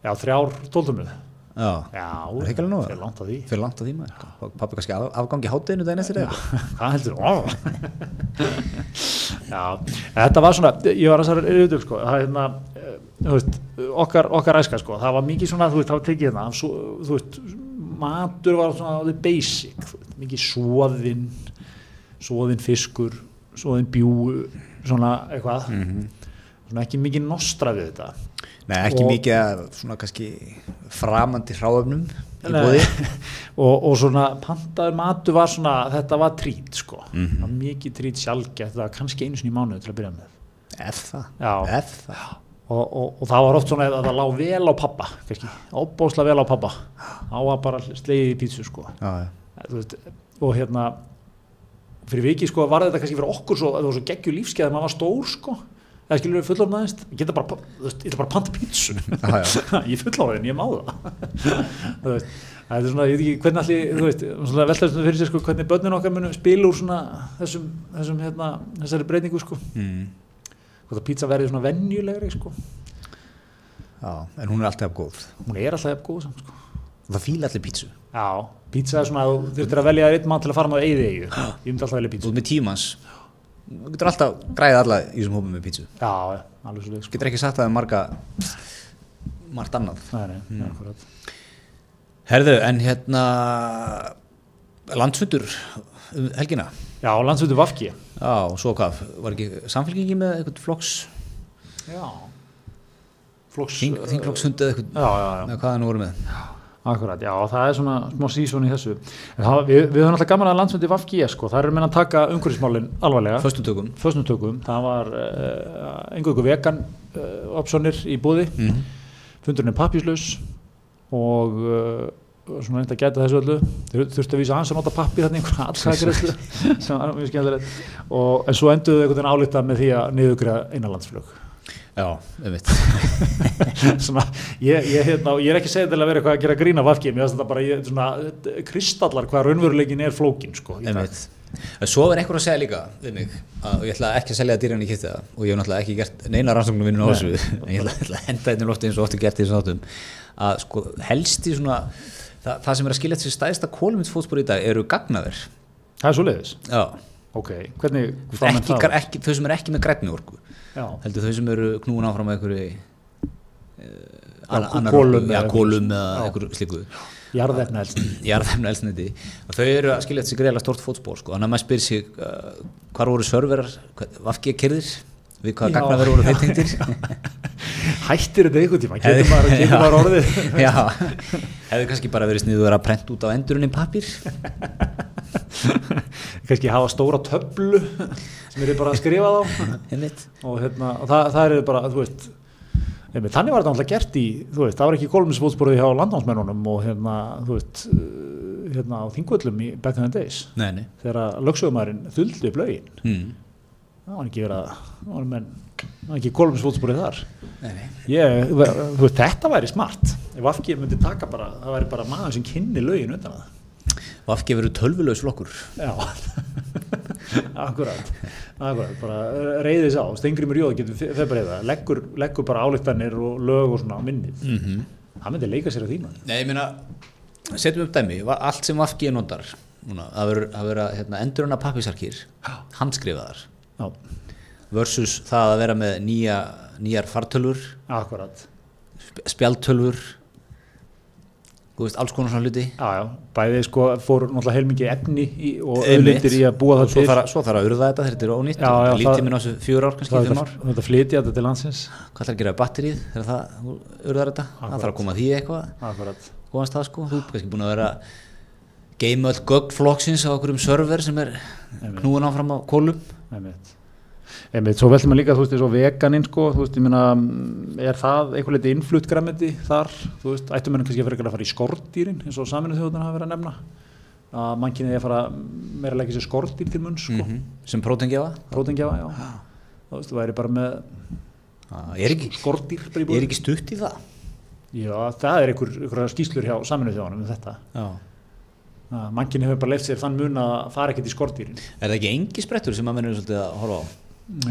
S2: Já, þrjár tóltumröð
S1: já, Er það ekki alveg nóg?
S2: fyrir langt að því.
S1: Fyrir langt á því maður. Pappi kannski af, afgangi hátteginu daginn eftir eða?
S2: Hvað heldur. Já, þetta var svona, ég var að særa yfir sko, það er hérna, eh, veist, okkar, okkar æska sko, það var mikið svona, þú veist, það var tekið hérna, svo, þú veist, matur var svona basic, veist, mikið svoðinn, svoðinn fiskur, svoðinn bjú, svona eitthvað, svona ekki mikið nostra við þetta.
S1: Nei, ekki
S2: Og-
S1: mikið að svona kannski framandi hráöfnum í bóði
S2: og, og svona pantaður matur var svona, þetta var trít sko, það var mikið trít sjálfgætt, það var kannski einu sinni í mánuði til að byrja með.
S1: Ef það?
S2: Og, og, og það var oft svona að það lág vel á pappa óbóðslega vel á pappa. Á að bara slegið í pítsu sko.
S1: Já.
S2: Þú veist, og hérna fyrir viki sko var þetta kannski fyrir okkur svo, það var svo geggju lífskeið að maður var stór sko eða skilur við fullorðnaðist ég geta bara, bara panta pítsu. Ég fullorðin, ég má það. Það er svona, ég veit ekki hvernig allir, þú veist, svona veltaðistum fyrir sér sko, hvernig börnin okkar munum spila úr svona þessum, þessum hérna, þessari breytingu sko,
S1: Mm.
S2: hvort að pizza verði svona venjulegri sko,
S1: já, en hún er alltaf góð.
S2: Hún er alltaf góð samt sko.
S1: það fíla allir pítsu.
S2: Já, pizza er svona, þú þurftir að velja einn mann til að fara með eyði eigu. Ég myndi alltaf velja
S1: Þú
S2: pizza.
S1: ert með tímans þú getur alltaf græðið alla í þessum hópum með pítsu
S2: Já, já, alveg svo leik, sko.
S1: getur ekki sagt það um marga margt annað
S2: Nei, nei, mm. akkurat.
S1: Herðu, en hérna landsfundur um helgina
S2: Já, landsvöldu Vafki.
S1: Já, og svo hvað, var ekki samfélkingi með eitthvað flokks,
S2: Já. Flokks.
S1: þing, þingflokksfund eða eitthvað,
S2: Já, já, já,
S1: hvað það nú voru með
S2: akkurat. Já, það er svona smá sísón í þessu. Það, við, við höfum alltaf gaman að landsvöldu Vafki, sko. Það er meina að taka umhverfismálinn alvarlega.
S1: Föstum tökum
S2: Föstum tökum. Það var uh, einhverju vegan uh, opsonir í búði.
S1: mm.
S2: fundurinn er pappíslaus og uh, svona reynd að gæta þessu öllu Þau þurftu að vísa hans að nota pappir þarna í einhverja allsækriðslu sem var mjög skemmtilegt en svo enduðu einhvern veginn álita með því að niðugriða einanlandsflug
S1: Já,
S2: svona, ég, ég, hérna, ég er ekki segið til að vera eitthvað að gera grína vafki, mér finnst þetta bara ég, svona, kristallar hvað raunveruleikin er flókin sko,
S1: Svo er einhver að segja líka við mig að ég ætla ekki að selja dýran í kitta og ég hef náttúrulega ekki gert neina rannsóknum vinnun á þessu en ég ætla, ætla að henda einnig lofti eins og ofti gert í þessu þáttum að sko helst í svona það, það sem er að skilja þessi stæðsta kólumitsfótspor í dag eru gagnaver.
S2: Það er svo leiðis,
S1: Já,
S2: ok hvernig
S1: ekki, ekki, þau sem eru ekki með grænni orku heldur þau sem eru knúin áfram með einhverju
S2: Já,
S1: annar orku, já,
S2: eitthvað.
S1: eða einhverju slíku.
S2: Jarðefna
S1: elsniti þau eru að skilja þessi greiðlega stort fótspor sko. þannig að maður spyr sig uh, hvar voru serverar, vafki kyrðir við hvaða
S2: Já.
S1: gagnaver voru þeir tengdir?
S2: Hættir þetta einhvern tíma, getur maður, getur maður orðið?
S1: Já, hefðu kannski bara verið sniður að prenta út á endurinn í pappir
S2: kannski hafa stóra töflu sem eru bara að skrifa þá. Og, hérna, og það, það er bara, veist þannig var þetta alltaf gert í veist, það var ekki kólminsfótsporið hjá landnámsmennunum og hérna, þú veist uh, hérna á þingvöllum í back in the days. Þegar lögsögumærin þuldi upp lögin.
S1: Hmm.
S2: Það var ekki verið að það var, menn, það var ekki kólminsfótsporið þar.
S1: Nei, nei.
S2: ég, þú veist, þetta væri smart. Ef Afki myndi taka bara, það væri bara maður sem kynni lögin utan að
S1: vafki verið tölvulegs flokkur.
S2: Já, akkurat, akkurat, bara reyðis á, Stengrimur Jóð getur þeir bara reyða, leggur, leggur bara álíktanir og lög og svona á minnið,
S1: mm -hmm.
S2: það myndi leika sér að maður.
S1: nei, ég meina setjum upp dæmi, allt sem vafki er notar núna, að hérna, endurinn af pappisarkýr handskrifaðar versus það að vera með nýja, nýjar fartölfur
S2: akkurat,
S1: sp- spjaldtölfur þú veist, alls konar svona hluti.
S2: Já, já, bæði sko fór náttúrulega heilmikið efni í, og auðlindir í að búa það
S1: svo
S2: til.
S1: þarf, að- svo þarf að urða þetta þetta er ónýtt. Lítið minn á þessu fjör ár, kannski fimm ár.
S2: þetta flytja þetta til landsins,
S1: hvað ætlar að gera? Batterið þegar það urðar þetta? Það þarf að koma því eitthvað.
S2: Akkurat,
S1: góðan stað sko, þú er kannski búin að vera geima öll gögn flokksins á okkur um server sem er knúin áfram á kólum
S2: einmitt. Einmitt, svo veltum við líka, þú veist, eins og veganinn sko, þú veist, ég meina, er það einhver leiti innflutt græmiti þar, þú veist, ættum við kannski að vera að fara í skordýrin eins og saminu þjóðunar hafa verið að nefna? Að mannkinni er að fara meira að leggja sér skordýr til munn, sko, mm
S1: -hmm. sem prótengjafa
S2: prótengjafa, já, þú veist, þú væri bara með
S1: er ekki,
S2: skordýr
S1: ég er ekki stutt í það?
S2: Já, það er einhver, einhver skýslur hjá saminu þjóðunum um þetta.
S1: Já.
S2: Mannkinni hefur bara leift sér þann mun að fara ekkert í skordýrin.
S1: er það ekki engi sprettur sem að mennur svolítið að horfa á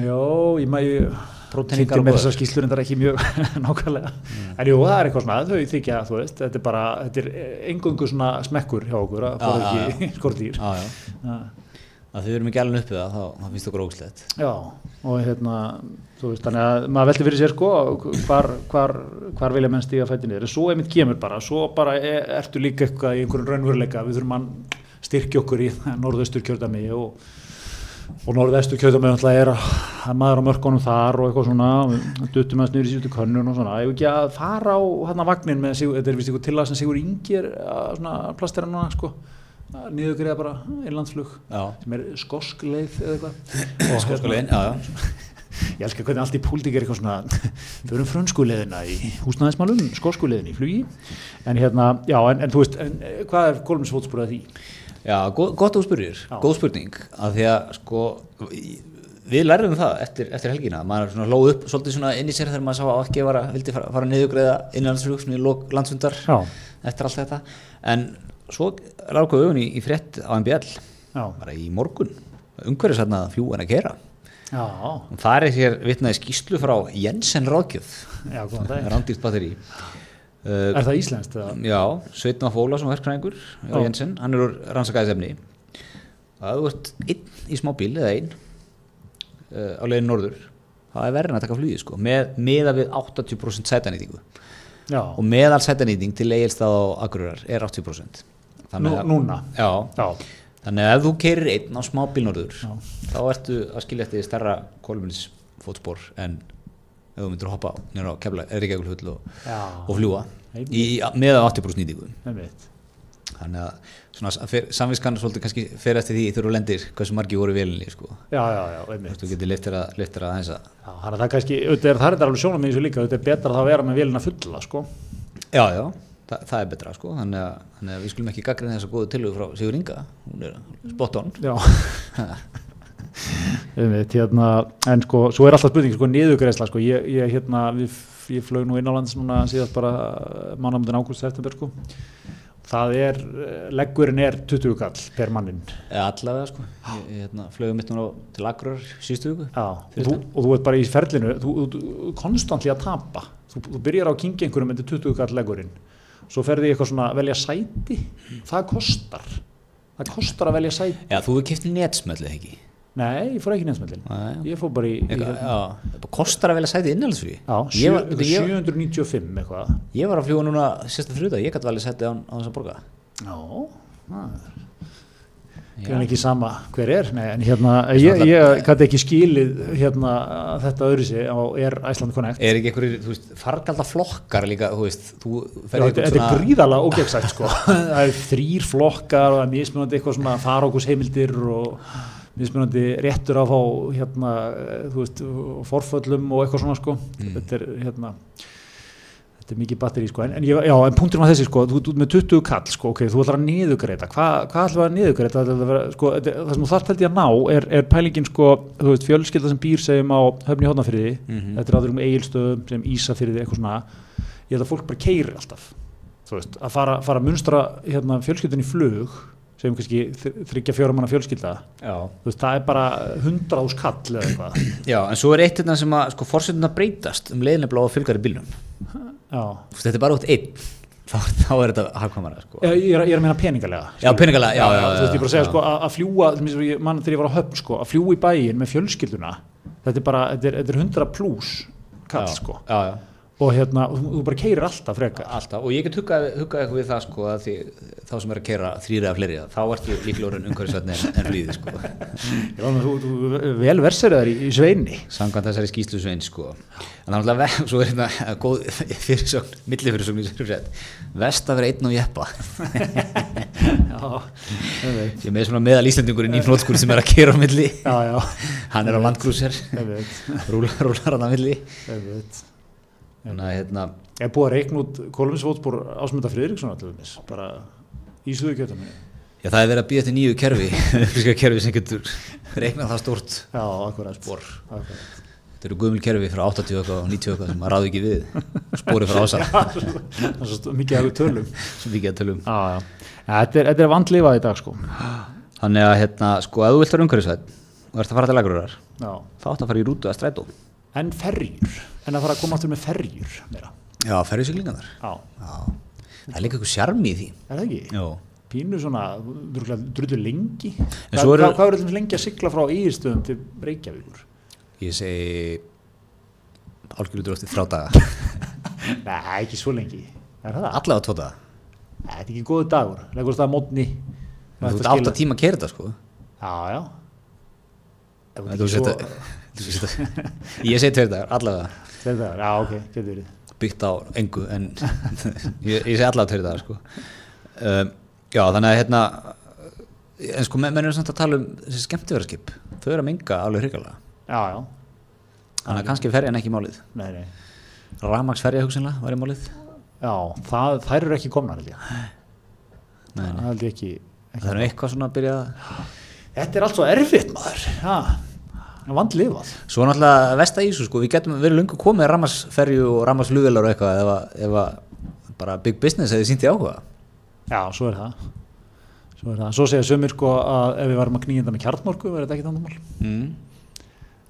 S2: Jó, ég maður
S1: Próteiningar
S2: kynnti
S1: og góðar.
S2: þessar skýslur er ekki mjög nákvæmlega. En jú, það er eitthvað svona, þau þykja, þú veist, þetta er bara, þetta er engungu svona smekkur hjá okkur að
S1: já,
S2: ekki skordýr.
S1: já, já.
S2: Já,
S1: að þau erum ekki alveg uppið það, þá, finnst okkur ógslegt.
S2: Já, og hérna, þú veist, þannig að maður veldi fyrir sér sko, hvar, hvar, hvar vilja menn stíga fætti niður, en svo einmitt kemur bara, svo bara er, ertu líka eitthvað í einhverjum raunveruleika, við þurfum að styrkja okkur í norðaustur kjördami og, og norðaustur kjördami náttúrulega er að að maður á mörkunum þar og eitthvað svona, duttum að snýri síðustu könnun og svona, ef ekki að fara á hérna vagnin með, þetta er vist eitthvað til að sem Sigur Ingi er að svona sko, niðurgriða bara innlandsflug
S1: Já,
S2: sem er skosk leið eða eitthvað. Og
S1: skóskulegin, já, já.
S2: ég elskar hvernig allt í pólitík er eitthvað svona þau erum frönsku leiðina í húsnæðismálum skosku leiðina í flugi. En hérna, já, en, en þú veist en, eh, hvað er Kolmins fótspor að því?
S1: Já, go- gott að þú spurðir, góð spurning, að því að sko, við lærðum það eftir, eftir helgina, maður svona lóð upp svolítið svona inn í sér þegar maður sá að ekki var að vildi fara, fara niðurgreiða innanlandsflug svona í lok landsfundar eftir allt þetta, en svo lákuðu augun í, í frétt á MBL,
S2: já,
S1: bara í morgun, umhverjus hérna að fljúan að Og það er hér vitnaði skýslu frá Jensen
S2: dag
S1: rándýrt batteri. Uh,
S2: Er það íslenskt?
S1: Já, Sveitn af Fóla sem á Jensen, hann er úr rannsakaðisefni. Að þú ert einn í smá bíl eða einn uh, á leiðin norður. Það er verðin að taka flugið sko. Með, meða við 80% sætanýtingu.
S2: Já,
S1: og meðal sætanýting til eigilstað á Akureyrar er 80%
S2: Nú, núna.
S1: Já,
S2: Já,
S1: þannig að ef þú keirir einn á smá bíl norður
S2: Já.
S1: þá ertu að skilja eftir stærra kolminsfótspor en ef þú myndir hoppa nýra á kefla, er ekki eitthvað hull og, og fljúa með 80% nýtingu. Þannig að svona, fer, samviskan svolítið kannski fer eftir því þú lendir hversu margi voru í vélinni sko.
S2: Já, já, já, einmitt.
S1: Þú getur liftir að, liftir að að
S2: Já, þannig að það kannski, er það er alveg sjónum í þessu líka, auðvitað er betra að vera með vélina fulla, sko.
S1: Já, já, það, það er betra sko. þannig, að, þannig að við skulum ekki gaggrina þessa góðu tilögu frá Sigur Inga. Hún er spot on.
S2: Já. Einmitt, hérna, en sko, svo er alltaf spurning sko, niðugreisla, sko, ég, ég hérna við, ég flög nú innanlands núna síðast bara mánamundin ágúst september, sko. Það er, eh, leggurinn er 20 kall per mannin
S1: allavega sko. ég, hérna, flögum mitt núna á- til Akureyrar síðustu viku.
S2: Já, og, þú, og þú ert bara í ferlinu. Þú, þú, þú konstantli að tapa. Þú, þú byrjar á að kingja einhverjum með 20 kall leggurinn svo ferði ég eitthvað svona að velja sæti. Það kostar. Það kostar að velja sæti.
S1: Já, þú hefur kipt netsmöllið ekki?
S2: Nei, ég fór ekki neinsmellin
S1: Nei.
S2: ég fór bara í, í
S1: Eitthvað,
S2: hérna,
S1: já, það kostar að velja sæti innhaldsfrí
S2: já,
S1: ég,
S2: sjö,
S1: var-
S2: eitthvað
S1: ég,
S2: 795 eitthvað.
S1: Ég var að fljúa núna sérsta þrjuta, ég gæti velja sæti á, á þess að borga.
S2: Já, það
S1: Já.
S2: er ekki sama hver er nei, en hérna, ég, ég gæti ekki skilið hérna, þetta öðru sig á er Iceland Connect
S1: Er ekki einhverjir, fargalda flokkar líka, þú veist, þú
S2: þetta, þetta er gríðarlega ógegnsætt sko. það er þrýr flokkar og það er mismunandi eitthvað svona farókusheimildir og mismunandi réttur að fá hérna, þú veist, forföllum og eitthvað svona sko.
S1: Mm.
S2: þetta er hérna þetta er mikið batteri sko. en, en, já, en punktur með þessi sko, þú ert með 20 kall sko, ok, þú ætlar að niðugreita Hva, hvað ætlar að niðugreita sko, þetta, það sem þú þarft held ég að ná er, er pælingin sko, þú veist, fjölskylda sem býr segjum á höfni hóðnafyrði
S1: Mhm.
S2: þetta er áður um eigilstöðum sem Ísafyrði eitthvað svona. Ég held að fólk bara keiri alltaf veist, að fara, fara að munstra hérna, fjölskyldun í flug sem kannski þ- þriggja fjóra manna fjölskylda. Veist, það er bara hundra ás kall eða eitthvað.
S1: Já, en svo er eitt hérna sem að, sko, fórsetuna breytast um leiðinlega blá fylgar í bílnum.
S2: Já,
S1: Þetta er bara út einn, þá, þá er þetta hafkvæmara, sko.
S2: ég, ég, er, ég er að meina peningalega
S1: Já, peningalega, já, já,
S2: þú veist, ég bara segja
S1: já.
S2: sko, að, að fljúa mann þegar ég var á höfn sko, að fljúa í bæinn með fjölskylduna þetta er bara, þetta er, þetta er hundra pluss kall
S1: Já,
S2: sko.
S1: Já, já,
S2: og hérna, þú, þú bara keirir alltaf frekar
S1: alltaf. Og ég get huggað, eitthvað við það, sko, að því þá sem er að kera þrýri af fleiri, þá ertu líklega orðin umhverfisvætni en, en flýði, sko.
S2: Með, þú, þú, vel versir þar í, í sveini
S1: Samkvæmt þessari skýslu svein, sko. En það ve- svo er hérna góð fyrirsögn, millifyrirsögn í sér rétt. Vest að vera einn á jeppa.
S2: já, ég
S1: með svona meðal Íslandingurinn í hnótskur sem er að kera á milli.
S2: já, já,
S1: Hann er á rúlar, rúlar hann á milli. Þannig að hérna,
S2: er búið að reikna út Kolumnsfótspor ásmynda Friðriksson dæmis, bara í suðugjötum
S1: já það er verið að býja til nýju kerfi, upplýska kerfi sem getur reiknað það stórt
S2: já, akkurat
S1: spor.
S2: akkurat.
S1: Þetta eru gömul kerfi frá 80 eitthvað og 90 eitthvað sem maður ráði ekki við. Spórið frá ása,
S2: það er svo mikið af við tölum
S1: sem við getum tölum.
S2: já, já. Ja, þetta er, þetta er vandlifað í dag sko
S1: Þannig að hérna, sko, ef þú vilt vera umhverfisvætt og ert að fara til lagururar, þá átt að fara í rútu að strætó.
S2: en ferjur, en að fara að koma aftur með ferjur meira.
S1: Já,
S2: já,
S1: Já, það er líka eitthvað sjarmi í því.
S2: er það ekki?
S1: Jó,
S2: pínu svona, drullu lengi.
S1: Svo eru-
S2: hvað, er þetta lengi að sigla frá Íðistöðum til Reykjavíkur?
S1: ég segi álgjörður eftir þrjá daga.
S2: Nei, ekki svo lengi. Er það?
S1: allavega tvo daga.
S2: Þetta er ekki góðu dagur. Leggur það mótni
S1: þú ert átt að tíma að kera þetta sko.
S2: Já, já.
S1: Þú sért
S2: svo-
S1: ég segi tveir dagar, allavega
S2: Tveir já, ok, getur verið.
S1: Byggt á engu en ég, ég segi allavega tveir dagar sko. Um, já þannig að hérna en sko menn eru samt að tala um þessi skemmtifæraskip þau eru að minga alveg hrigalega
S2: Já, já,
S1: þannig að kannski ferja en ekki málið.
S2: Nei, nei.
S1: Ramagsferja hugsanlega var í málið.
S2: Já, það, þær eru ekki komnar held ég.
S1: Nei,
S2: Það held ég ekki, ekki
S1: það er eitthvað svona að byrja að-
S2: Þetta er allt svo erfitt maður. Já, vandlifað.
S1: Svo náttúrulega vesta ísu sko. Við getum verið lungu komið Ramagsferju og Ramagsflugvelar og eitthvað ef, að- að bara big business hefði sínt í áhuga.
S2: Já, svo er það. Svo er það, svo segja sömur sko að ef við varum að knýja þetta með kjartmorku verður þetta ekki þannig mál
S1: mm.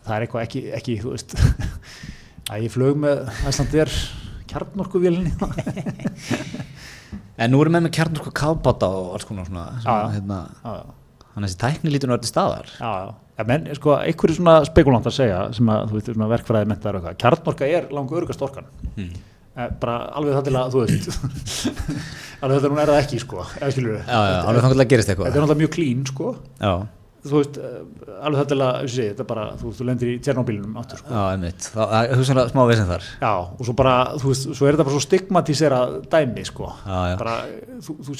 S2: Það er eitthvað ekki, ekki þú veist að ég flög með Æslandir kjartmorkuvélinni
S1: en nú erum við með sko kafbáta og alls konar svona, svona hérna, þannig að þessi tækni lítur öll staðar.
S2: Já, já. Ja, menn, sko, einhverju svona spekulantar segja sem að, þú veist, svona verkfræði mentar og eitthvað, kjarnorka er langu örgast orkan.
S1: Mm.
S2: bara alveg það til að, þú veist alveg þetta hún er það ekki, sko eða skilur við,
S1: já, já, alveg þannig að gerist
S2: þetta er
S1: eitthvað
S2: náttúrulega mjög klín, sko.
S1: Já,
S2: þú veist, eh, alveg það til að, þessi, þetta er bara þú veist, þú lendir í Tjernóbílunum áttur, sko.
S1: Já, einmitt. Það það er hugsanlega smá vesen þar.
S2: Já, og svo bara, þú veist, svo er þetta bara svo stigmatísera dæmi, sko.
S1: Já, já,
S2: bara, þú, þú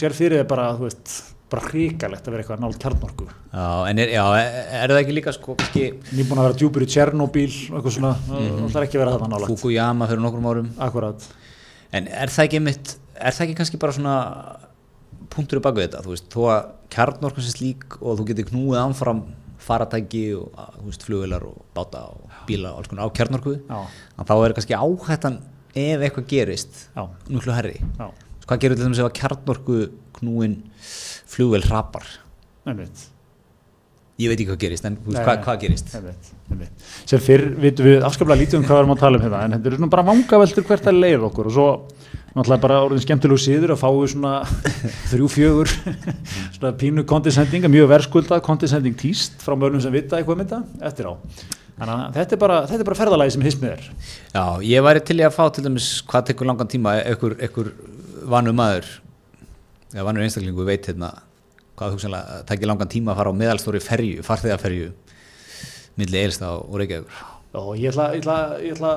S2: bara, hrikalegt að vera eitthvað nált kjarnorku.
S1: Já, en er, já, er, það ekki líka sko, kannski
S2: nýbúin að vera djúpur í Tjernóbíl og eitthvað svona,
S1: Mhm.
S2: það er ekki að vera þetta nála
S1: Fukuyama fyrir nokkrum árum.
S2: Akkurat
S1: en er það ekki mitt, er það ekki kannski bara svona punktur í baku þetta, þú veist, þó að kjarnorkan sem slík og þú getur knúið ánfram faratæki og þú veist, flugvilar og báta og bíla og alls konar á kjarnorku
S2: já,
S1: að þá er kannski áhættan ef eitthvað gerist núklu herri
S2: já,
S1: hvað gerur til þess að kjarnorku knúin flugvel hrapar. Ég veit ekki hvað gerist, en veist, hvað, hvað gerist?
S2: Einmitt, einmitt. sem fyrr vitum við afskaplega lítið um hvað við erum að tala um hérna en þetta er bara vangaveltur hvert að leið okkur og svo náttúrulega bara orðin skemmtilegu síður að fáu svona þrjú fjögur svona pínu kondisending mjög verðskuldað kondisending týst frá mörnum sem vita eitthvað um þetta eftir á. Þannig að þetta er bara, þetta er bara ferðalagi sem hismið er.
S1: Já, ég væri til í að fá til dæmis hvað tekur langan tíma ekkur, ekkur vanur maður eða vanur einstaklingu veit hérna hvað hugsanlega tekir langan tíma að fara á meðalstóri ferju, farþegaferju milli Eilsta og Reykjavíkur
S2: og ég ætla, ég, ætla, ég, ætla,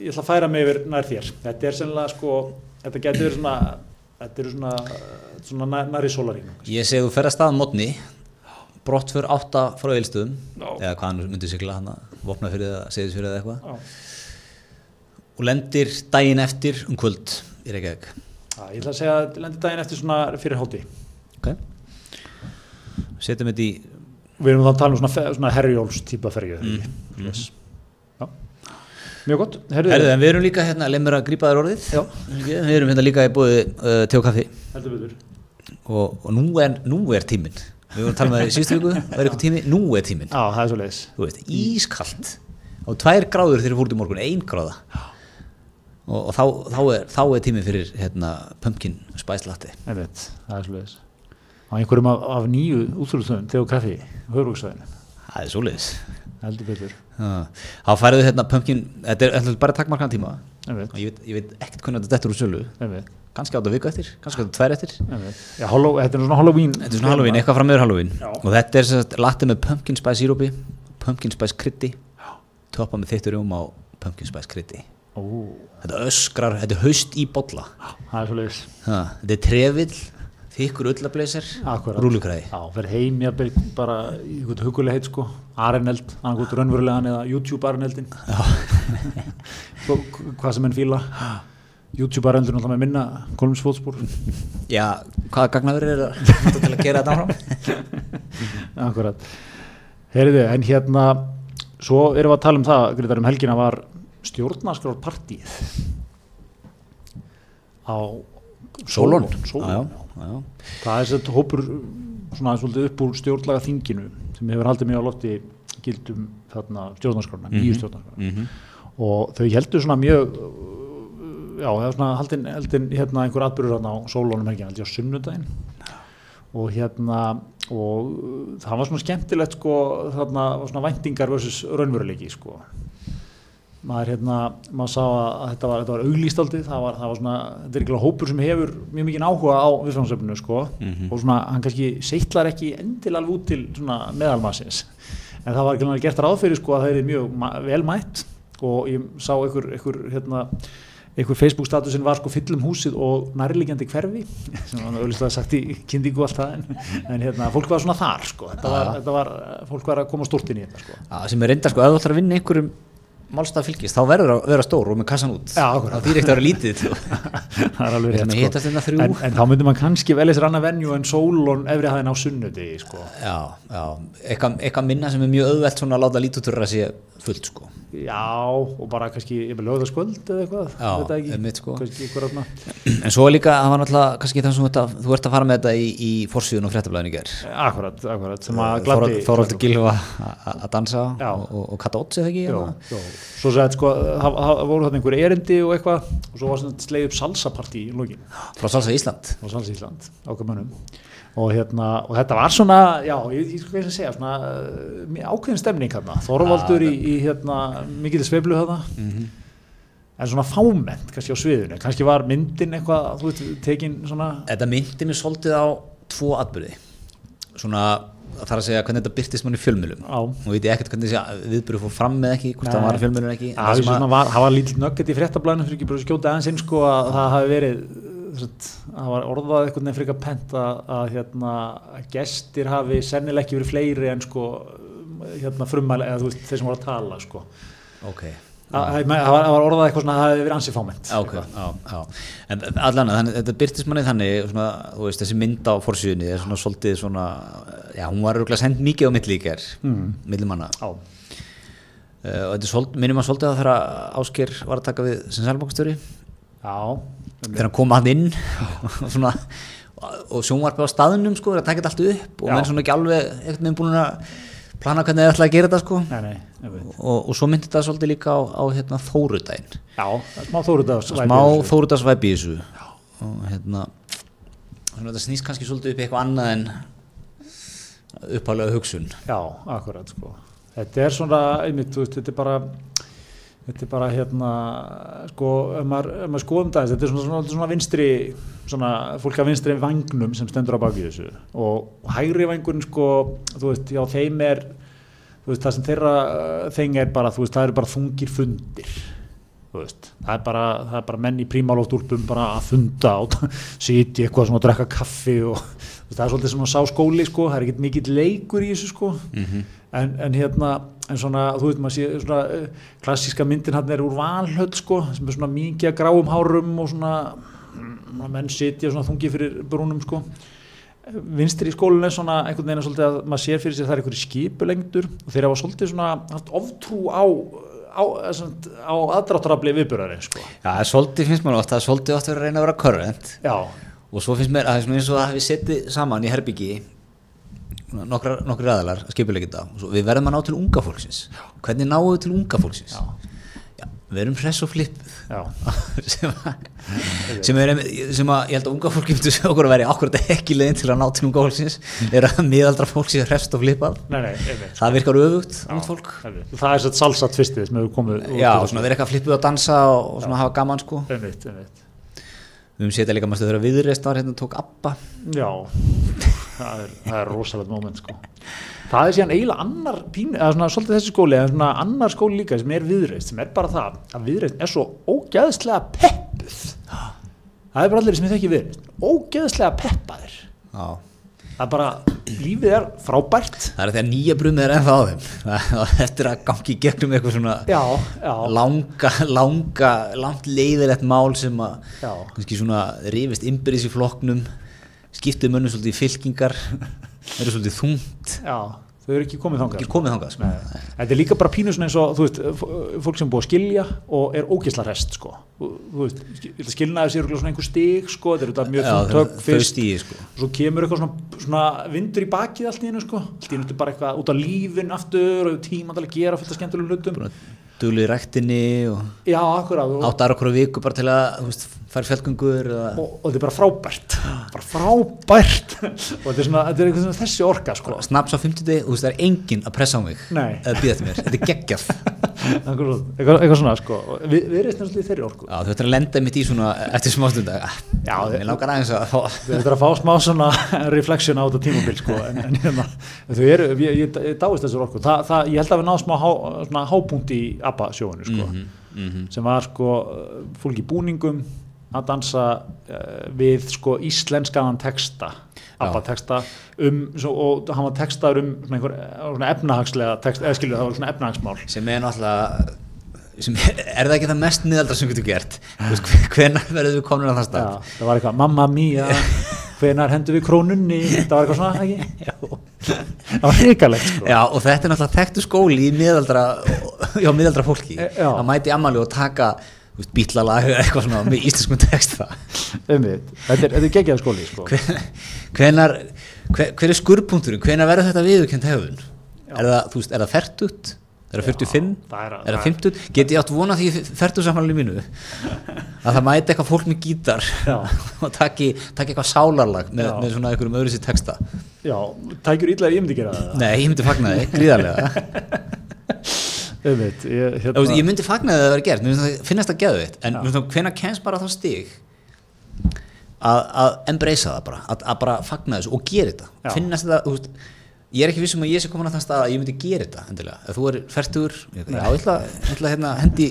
S2: ég ætla að færa mig yfir nær þér þetta er sennilega sko þetta getur verið svona þetta eru svona, svona nær, nær í sólarínu
S1: Ég segi þú fer að mótni brott fyrir átta frá Eilstöðum
S2: Já.
S1: eða hvað hann myndi sigla hann að vopna fyrir það, segðis fyrir það eitthvað
S2: Já.
S1: og lendir daginn eftir um kvöld í Reykjavík
S2: Já, ég ætla að segja að lendi daginn eftir svona fyrir hátti
S1: ok. Setjum þetta í
S2: við erum þá að tala um svona, svona herjóls típa ferju
S1: Mm,
S2: mm. Já. mjög gott. Herðu,
S1: Herðu, en við erum líka hérna, leið mér að grípa þér orðið.
S2: Já.
S1: við erum hérna líka í búið uh, te og kaffi.
S2: Heldur betur.
S1: Og, og nú, er, er tíminn. Við vorum að tala með það í síðustu viku það er eitthvað tími, nú er tíminn.
S2: Já, það er svo leiðis
S1: þú veist, ískalt. Og tvær gráður þegar fórt í morgun, ein gráða og, og þá, þá, er, þá er tíminn fyrir hérna, pumpkin spice latte.
S2: Það er svo leiðis á einhverjum af, af nýju útrúðstöðum þegar kaffi höfrúkstöðinu
S1: það er Já. þá færðu hérna pumpkin þetta er, bara takkmarkan tíma? Og ég veit, veit ekkert hvernig þetta dettur úr sölu. Kannski átta viku eftir, kannski átta tvær eftir.
S2: Já, halló, þetta er svona Halloween.
S1: Þetta er svona Halloween, eitthvað fram meður Halloween.
S2: Já.
S1: og þetta er sagt latte með pumpkin spice sírópi pumpkin spice krytti toppa með þittur um á pumpkin spice krytti
S2: Ó,
S1: þetta öskrar, þetta er haust í
S2: er
S1: ha, þetta er trefill þykkur ullableysir
S2: Akkurat.
S1: rúlukræði
S2: Já, fer heim ég að bara í eitthvað hugulegheit sko, Areneld, annað gott raunverulegan eða YouTube Areneldin Svo, hvað sem enn fíla. YouTube Areneldin alltaf með minna kolumsfótspor
S1: já, hvaða gagnaður er nota til að gera þetta áfram.
S2: Akkurat Heyriði, en hérna svo erum við að tala um það, Greitar, um helgina var stjórnarskrárpartíð á
S1: já.
S2: Það er sett hópur svona upp úr stjórnlaga þinginu sem hefur haldið mjög á lofti gildum þarna stjórnarskrána, nýju
S1: Mhm.
S2: stjórnarskrána
S1: Mm -hmm.
S2: og þau heldur svona mjög já, það er svona haldin, haldin hérna einhver atbyrður á sólónum helgina, held ég á sunnudaginn og hérna og það var svona skemmtilegt sko þarna var svona væntingar versus raunveruleiki sko maður hérna, maður sá að þetta var, þetta var auglýstaldi, það var, það var svona þetta er ekki hópur sem hefur mjög mikið áhuga á viðfangsefninu sko.
S1: Mhm.
S2: og svona hann kannski seitlar ekki endilega alveg út til svona meðalmassins en það var ekki gert ráð fyrir sko að það er mjög ma- vel mætt. Og ég sá einhver, einhver hérna einhver Facebook statusin var sko fyllum húsið og nærliggjandi hverfi sem hann auðvitað sagt í kyndingu og allt það. En, en hérna, fólk var svona þar sko. Þetta var,
S1: Já.
S2: þetta var, fólk var að koma stort inn í þetta sko.
S1: Já, sem er reynda sko, ef þú ætlar að vinna einhverjum málstað fylgist, þá verður að vera stór og með kassan út. Það þýr ekkert að vera lítið.
S2: Það er alveg rétt sko.
S1: hérna
S2: en, en þá myndi maður kannski velja sér annað venju en sólun efri hæðin á sunnudegi sko.
S1: já, já, eitthvað, minna sem er mjög auðvelt svona að láta lítutur að sé fullt sko
S2: já og bara kannski yfir lögðaskvöld eða eitthvað það ekki.
S1: einmitt, sko.
S2: kannski ykkur aðna
S1: en svo líka, það var náttúrulega kannski það sem að, þú ert að fara með þetta í, í forsíðun og fréttablaðinu ger
S2: akkurat, akkurat sem að gladdi
S1: Þóraldur Gilva að dansa
S2: Já.
S1: og, og, Kata Otts eða ekki
S2: Jó,
S1: eða?
S2: jó. svo sagði sko það voru þarna einhver erindi og eitthvað og svo var svona sleið upp salsapartí í lókin
S1: frá Salsa Ísland
S2: á Salsa Ísland ákveð mönnum og, hérna, og þetta var svona, já, ég, ég ég að segja svona uh, ákveðin stemning hérna Þorvaldur í, í hérna mikið sveiflu hérna
S1: Mhm.
S2: en svona fámennt kannski á sviðinu. Kannski var myndin eitthvað, þú veit, tekin svona
S1: Þetta myndi mér svolítið á tvo atbyrði svona þarf að segja hvernig þetta byrtist mann í fjölmjölum og veit ég ekkert hvernig þessi viðbyrðu fór fram með ekki hvort það var fjölmjölun ekki. Það
S2: var, það var lítill nögget í fréttablaðinu fyrir ekki bara að skjóta aðeins inn sko að það hafi verið það var orðað eitthvað frekar pent að, að hérna, að gestir hafi sennilega ekki verið fleiri en sko hérna frumæli eða þú veist þeir sem voru að tala sko
S1: ok,
S2: Það það- það var, það orðað eitthvað svona að það hefði verið ansið
S1: Já, ok, já, já. En allan, þannig, þetta byrtist manni þannig, svona, þú veist, þessi mynd á forsýðunni er svona svolítið svona, já, hún var örgulega send mikið á ger,
S2: Mm.
S1: milli manna.
S2: Já,
S1: Uh, og þetta er svolítið, minnum að svolítið að þegar Ásker var að taka við sem sælbókstjóri,
S2: já,
S1: þegar hann kom hann inn og svona, og sjónvarpi á staðnum, sko, að taka þetta allt upp og
S2: Já.
S1: menn svona ekki alveg, ekkert með búin að plana hvernig þið ætlaði að gera þetta, sko.
S2: nei, nei.
S1: Og, og svo myndi þetta svolítið líka á, á hérna, Þórudaginn.
S2: Það smá
S1: þóruðarsvæpi í þessu og hérna þetta snýst kannski svolítið upp í eitthvað annað en uppálega hugsun
S2: Já, akkurat sko. Þetta er svona, einmitt, þú veist, þetta er bara þetta er bara hérna sko, ef maður, ef maður skoðum það þetta er svona, svona, svona vinstri svona fólk af vinstri vangnum sem stendur á baki þessu. Og, hægri vangurinn sko, þú veist, já þeim er þú veist, það sem þeirra uh, þeim er bara, þú veist, það eru bara þungir fundir þú veist, það er bara, það er bara menn í prímálóftúlpum bara að funda og sitja eitthvað svona að drekka kaffi og veist, það er svolítið svona sá skóli sko, það er ekkert mikill leikur í þessu sko en, en hérna en svona, þú veit, maður sé svona uh, klassíska myndin hann er úr valhöll sko, sem er svona mikið að gráum hárum og svona, mm, menn sitja svona þungi fyrir brúnum sko. Vinstri í skólinu er svona einhvern veginn svolítið að maður sér fyrir sér að það er einhverju skipulengdur og þeir hafa svolítið svona haft oftrú á á, á aðdráttarafli viðbörðari sko.
S1: Já, það er svolítið finnst mér oft, það er svolítið oft verið að reyna að vera körrent
S2: já,
S1: og svo finnst mér að það er svona eins og að við setið saman í herbyggi nokkrar, nokkrar aðalar að skipulegja þetta við verðum að ná til unga fólksins. Hvernig náum við til unga fólksins?
S2: Já,
S1: Já, við erum hress og flippuð.
S2: Já,
S1: sem, sem, sem að ég held að unga fólki myndu segja okkur að vera akkurat ekki leiðin til að ná til unga fólksins. Er að miðaldra fólk sé hrest og flippað. Það virkar öfugt fólk.
S2: það er svona salsa tvistið sem hefur komið
S1: já, svona vera eitthvað flippuð að dansa og, svona hafa gaman sko.
S2: Einmitt, einmitt.
S1: Við höfum setja líka maður stöður að viðreist var hérna tók Abba.
S2: Já, það er, er rosalegt moment sko. Það er síðan eiginlega annar pínu, eða svona svolítið þessi skóli, eða svona annar skóli líka sem er viðreist, sem er bara það að viðreist er svo ógæðslega peppuð. Það er bara allir sem ég þekki viðreist, ógæðslega peppaðir.
S1: já.
S2: Það er bara, lífið er frábært.
S1: það er því að nýja brumið er ennþá á þeim er að gangi gegnum eitthvað svona
S2: Já, já,
S1: langa, langa langt leiðilegt mál sem að kannski svona rifist innbyrðis í flokknum skiptið mönnum svolítið fylkingar eru svolítið þungt
S2: já, þau eru ekki komið þangað.
S1: ekki komið þangað sko.
S2: Þetta er líka bara pínu eins og þú veist, fólk sem búið að skilja og er ógisla rest sko. þú, þú veist, sk- skilnaði sér einhver stig sko, þetta er þetta mjög þungt högg fyrst
S1: stíði sko.
S2: og svo kemur eitthvað svona, svona vindur í bakið allt í hennu sko, allt í hennu bara eitthvað út á lífin aftur og tíma að gera fullt af skemmtilegum hlutum
S1: duglu í ræktinni og
S2: já, og,
S1: átt aðra okkur viku bara til að þú veist, fara eða
S2: og, og þetta er bara frábært. Bara frábært. Og þetta er svona, þetta er svona þessi orka sko.
S1: snaps á 50 og þú veist það er enginn að pressa á mig. Eða býða til mér, þetta er geggjaf
S2: eitthvað, eitthvað svona sko. Vi, við erum svolítið í þeirri orku.
S1: Já, þú ættir að lenda mitt í svona eftir smástunda
S2: Já,
S1: Mér langar aðeins að fá
S2: Við ætlum að fá smá svona reflection á þetta tímabil sko, en, en hérna, þau eru, ég, ég, ég dáist þessar orku, Þa, það, ég held að við náðum smá há, svona hápunkt í ABBA sjóinu sko,
S1: Mhm,
S2: sem var sko fólk í búningum að dansa uh, við sko íslenskaðan texta, ABBA texta um, svo, og hann var textaður um svona einhver svona efnahagslega text, eða skilju það var svona efnahagsmál.
S1: Sem er náttúrulega sem er, það ekki það mest miðaldra sem getur gert? Veist, hvenær verður við komin að það stað?
S2: Já, það var eitthvað, mamma mía hvenar hendur við krónunni? Það var eitthvað svona, ekki? Það var hrikalegt sko.
S1: Já, og þetta er náttúrulega þekktu skóli í miðaldra já, miðaldra fólki
S2: E, já.
S1: að mæti ammali og taka bítlalag eða eitthvað svona með íslenskum texta
S2: Einmitt. þetta er, er geggjað skóli sko.
S1: hvenar hver, hver er skurrpunkturinn, hvenar verður þetta viðurkend hefðun er það, þú veist, er það fertut er það 45,
S2: það er-
S1: er það 50 get ég átt vona því samanlega mínu? Að það mæti eitthvað fólk með gítar og taki, taki eitthvað sálarlag með, með svona einhverjum öðru sér texta.
S2: Já, tækjur ef ég myndi gera það.
S1: Nei, ég myndi fagna þig, gríðarlega.
S2: Einmitt, ég, hérna,
S1: ég myndi fagna þið að það vera gert það- finnast það geðvitt en hvenær kemst bara þá stig að, að embracea það bara að, að bara fagna þessu og gera þetta? Finnast þetta, þú veist ég er ekki vissum að ég sé komin að það stað að ég myndi gera þetta endilega, ef þú er færtur ég ætla, hérna, hendi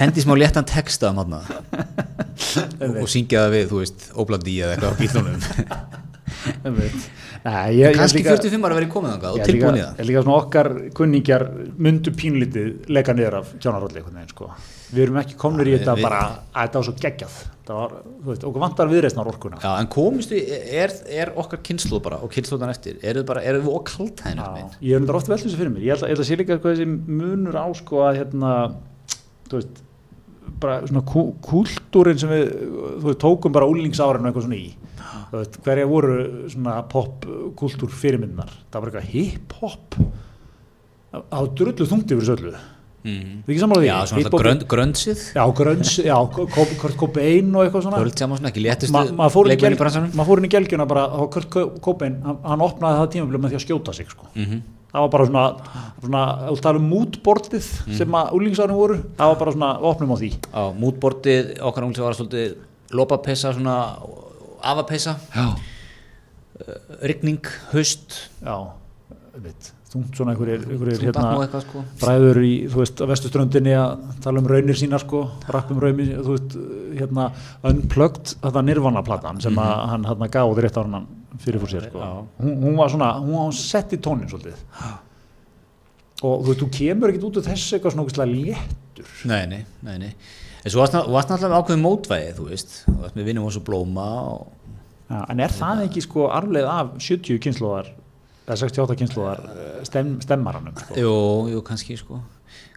S1: hendi smá léttan texta um og, og syngja það við þú veist, óblandi eða eitthvað á bílunum kannski
S2: ég líka,
S1: 45 ára verið komið og tilbúin í það.
S2: ég líka svona okkar kunningjar myndu pínlítið leika niður af kjánarólli sko. við erum ekki komnir í þetta bara að þetta var svo geggjað það var, þú veist, okkur vantar viðreisnar orkuna
S1: Já, en komistu, er, er okkar kynslu bara og kynsluðan eftir, eru bara, eru þið okkaldhæðin
S2: Já, ég er undir oft velt þessu fyrir mér. Ég held ég held að sé líka hvað þessi munur á sko að hérna þú veist, bara svona kú, kúltúrin sem við þú veist, tókum bara úlningsárinu eitthvað svona í. Þú veist, hverja voru svona pop kúltúr fyrirmyndunar það var eitthvað hip-hop á drullu þungti fyrir söllu
S1: mm.
S2: þið ekki sammála því?
S1: Já, svona alltaf grönd, gröndsið
S2: já, grönns, já, Kurt Cobain og eitthvað svona.
S1: Kvöld saman svona, ekki léttustu
S2: Ma- maður fór, inn í
S1: leikmenn í
S2: gelg-
S1: bransanum.
S2: maður fór inn í gelgjuna bara Kurt Co- Cobain, hann, opnaði það tímafélag með því að skjóta sig sko.
S1: Mm
S2: það var bara svona, svona þú tala um mútbortið sem að úlingsárum voru það var bara svona, opnum á því.
S1: Á mútbortið okkar ungli var svolítið lopapessa, svona afapessa
S2: já,
S1: rigning, haust.
S2: Já veit, þungt svona einhverjir, hérna,
S1: sko.
S2: bræður í, þú veist, á vestuströndinni að tala um raunir sínar sko, rappum raunir, þú veist, hérna unplugged, þetta nirvana-platan sem að hann hérna gáði rétt ára hann fyrir fór sér sko, hún, hún var svona hún var sett í tónin svolítið. Og þú veist, þú kemur ekkert út úr þessu eitthvað svona ógeðslega léttur.
S1: Nei, nei, nei, nei. En svo varst ná- varst náttúrulega með ákveðin mótvæði, þú veist. Þú varst með vinnum og svo blóma og
S2: Já, en er það ekki sko arfleið af 70 kynnslóðar eða 68 kynnslóðar stem, stemmaranum sko?
S1: Jú, jú, kannski sko.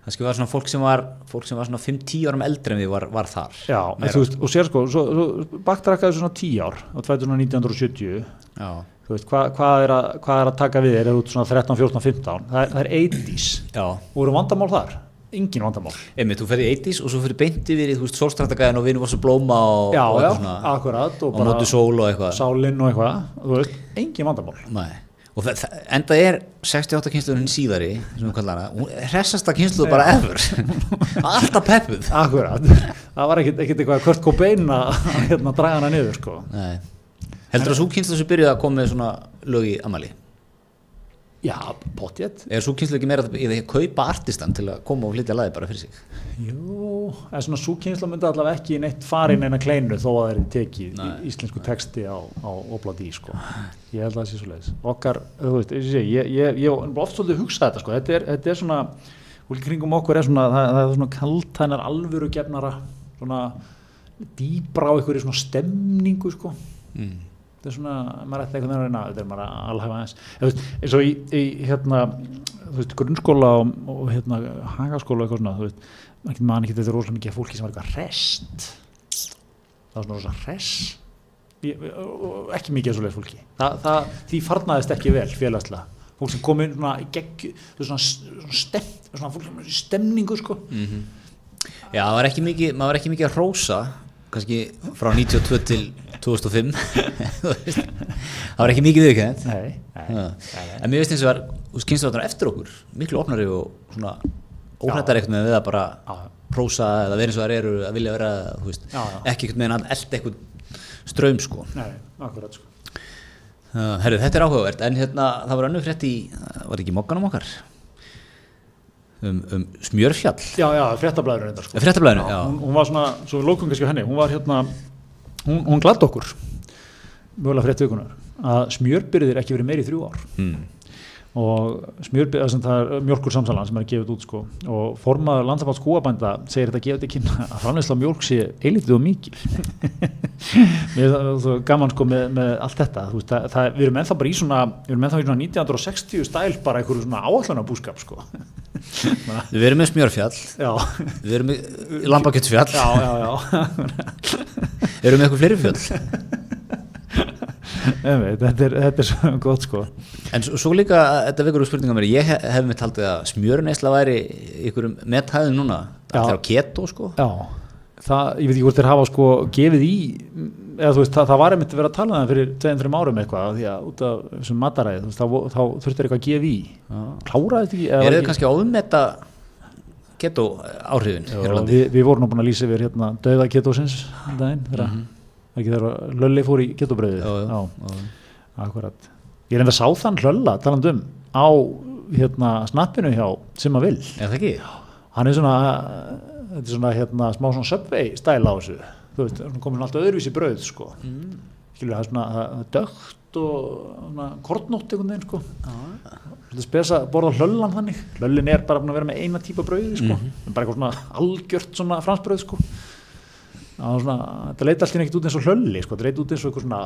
S1: Kannski var svona fólk sem var fólk sem var svona 5-10 árum eldri en við var, var þar.
S2: Já, en þú veist, og sér sko, svo, svo baktrakkaði svona 10 ár á 1970
S1: Já,
S2: þú veist, hvað, hvað, er að, hvað er að taka við? Er það út svona 13, 14, 15 það er, það er 80s,
S1: já.
S2: Voru vandamál þar? Engin vandamál.
S1: Einmitt, þú ferði 80s og svo fyrir beint yfir í, þú veist, sólstrættagæðin og vinnum var svo blóma og,
S2: já,
S1: og
S2: já, akkurat og
S1: og móti sól og eitthvað.
S2: sálinn og eitthvað. Þú veist, engin vandamál.
S1: Nei. Og það, það, enda er 68 kynsluðurinn síðari hressasta kynsluð bara ever. Alltaf peppuð.
S2: Akkurat, það var ekkit eitthvað Kurt Cobain að hérna, draga hana niður sko.
S1: Heldur að svo kynsluð sem byrjuði að koma með svona lög í amali
S2: já, potjett
S1: er svo kynsluð ekki meira í að kaupa artistan til að koma og flytja lagi bara fyrir sig
S2: Jú, en svona súkynsla myndi allavega ekki neitt farin eina kleinu þó að það er tekið í,
S1: Nei.
S2: íslensku texti á, á Obladi sko. ég held að það sé svo leiðis okkar, þú veist, ég, sé, ég, ég, ég hef oft svolítið hugsað þetta sko. þetta, er, þetta er svona, úr kringum okkur er svona, það, það er svona kaltænar alvöru gefnara svona dýbra á einhverju svona stemningu sko
S1: mm.
S2: Þetta er svona, maður ætti veginn að reyna þetta er maður að þú veist, eins og í, í hérna þú veist, grunnskóla og, og hérna hagaskóla og eitthvað svona, þú veist maður man ekki þetta er rosalega mikið fólki sem var eitthvað rest það var svona rosalega res Ég- og- ekki mikið svoleið fólki. Þa, það, því farnaðist ekki vel félagslega. Fólk sem kom inn svona í veist, svona, svona, stem, svona fólk sem er í stemningu sko.
S1: Já, var ekki mikið, maður var ekki mikið að hrósa kannski frá 92 til 2005 Þú veist, það var ekki mikið
S2: nei,
S1: en mér veist eins og var, kynstur eftir okkur miklu opnari og svona óhættar eitthvað með við að bara prósa eða vera eins og það eru að vilja vera þú veist,
S2: Já, já.
S1: ekki eitthvað með að elda eitthvað ströym sko.
S2: Nei, akkurat sko.
S1: Herru, þetta er áhugavert, en hérna það var önnur frétt í, var ekki mokkanum okkar um, um smjörfjall.
S2: Já, já, fréttablaðurinn þetta sko.
S1: Fréttablaðinu, já,
S2: hún, hún var svona, svo við lókum kannski henni hún var hérna, hún, hún glatt okkur mögulega frétt vikunar að smjörbyrðir ekki verið meiri í þrjú ár.
S1: Mm.
S2: Og smjörbyrðir, það er mjölkur samsalan sem er gefið út sko. Og formaður landsambands kúabænda segir þetta gefið ekki að framleysla mjölk sé eilítið og mikil. Mér er það gaman sko með, með allt þetta. Veist, það, það, við erum ennþá bara í svona við erum ennþá í svona 1960 stæl bara einhverju svona áallanabúskap sko.
S1: Við erum með smjörfjall.
S2: Já,
S1: við erum með lambakjötsfjall.
S2: Já, já, já.
S1: Við erum með eitthvað fleiri fjöll?
S2: Emi, þetta, er, þetta er svo gott sko.
S1: En svo, líka, þetta vekur úr spurninga mér ég hef, hef með taldið að smjöruneisla væri ykkur methæðin núna það er á keto sko.
S2: Já, það, ég veit ekki hvort þeir hafa sko gefið í, eða þú veist, það, það var einmitt verið að tala um það fyrir 2-3 árum eitthvað, því að út af þessum mataræði, veist, þá, þá þurftir eitthvað að gefa í. Kláraði þetta ekki? eða
S1: er þið kannski að ofmeta keto áhrifin
S2: við, við vorum nú búin að lýsa yfir hérna döða ketósins um daginn, mm ekki þegar Lölli fór í
S1: já,
S2: akkurat. Ég er enda að sá þann Lölla, talandi um, á hérna snappinu hjá sem að vil.
S1: er það ekki?
S2: hann er svona þetta er svona hérna smá svona subway stæl á þessu. Þú veist, hann komið alltaf öðruvísi brauð sko. Mm. skilur það svona það er dögt og svona kortnótt einhvern veginn sko. Þetta spesa borða hlöllan þannig. Hlöllin er bara að vera með eina típa brauði sko.
S1: Mhm.
S2: en bara eitthvað svona algjört svona fransbrauð sko. svona, þetta leita alltaf ekkert út eins og hlölli sko, þetta leita út eins og eitthvað svona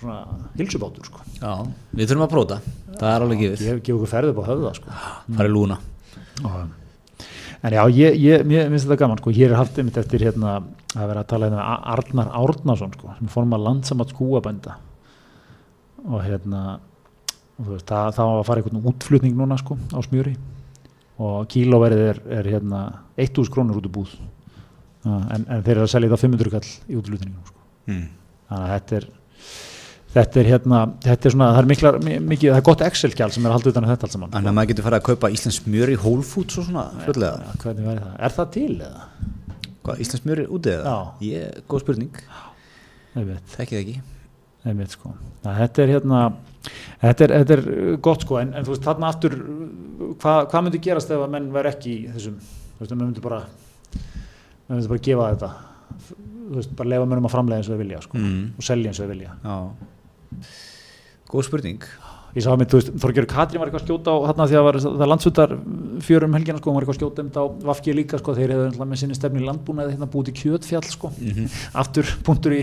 S2: svona hilsubátur sko.
S1: Já, við þurfum að próta það er alveg gefið,
S2: ég hef gefið okkur ferðið upp á höfða sko.
S1: Er lúna.
S2: En já, ég, ég, mér finnst þetta gaman, sko, hér er haft einmitt eftir hérna að vera að tala um Arnar Árnason, sko, sem fórum að landsamat skúabænda og hérna, og þú veist, það, það var að fara einhvern útflutning núna, sko, á smjöri. Og kílóverið er, er hérna 1000 krónur út í búð en, en þeir eru að selja það 500 kall í útflutningum, sko.
S1: mm.
S2: Þannig að þetta er þetta er hérna, þetta er svona, það er miklar, mi- mikið, það er gott Excel-gjál sem er að halda utan að þetta allt saman.
S1: Þannig að maður getur farið að kaupa Íslands smjör í Whole Foods og svona fljótlega.
S2: Já, hvernig væri það? Er það til eða?
S1: Hvað, Íslands smjör er útið eða?
S2: Já.
S1: Ég, góð spurning,
S2: Einmitt.
S1: þekki það ekki.
S2: Einmitt, sko. Þetta er hérna þetta er, þetta er uh, gott sko en, en þú veist þarna aftur uh, hvað hva myndi gerast ef að menn væri ekki þessum, þú veist, menn myndi bara menn myndi bara gefa þetta þú veist, bara lefa mönnum að framlega eins og þau vilja sko,
S1: Mm.
S2: og selja eins og þau vilja
S1: Já. Góð spurning.
S2: ég sá að mitt, þú veist, Þorgjör Katrín var eitthvað að skjóta á þarna því að var, það landsvöldar fjörum helgina sko, hún var eitthvað að skjóta um þetta á Vafki líka sko, þeir hefðu með sinni stefni landbúnaði hérna búið til kjötfjall sko,
S1: Mhm.
S2: aftur punktur í,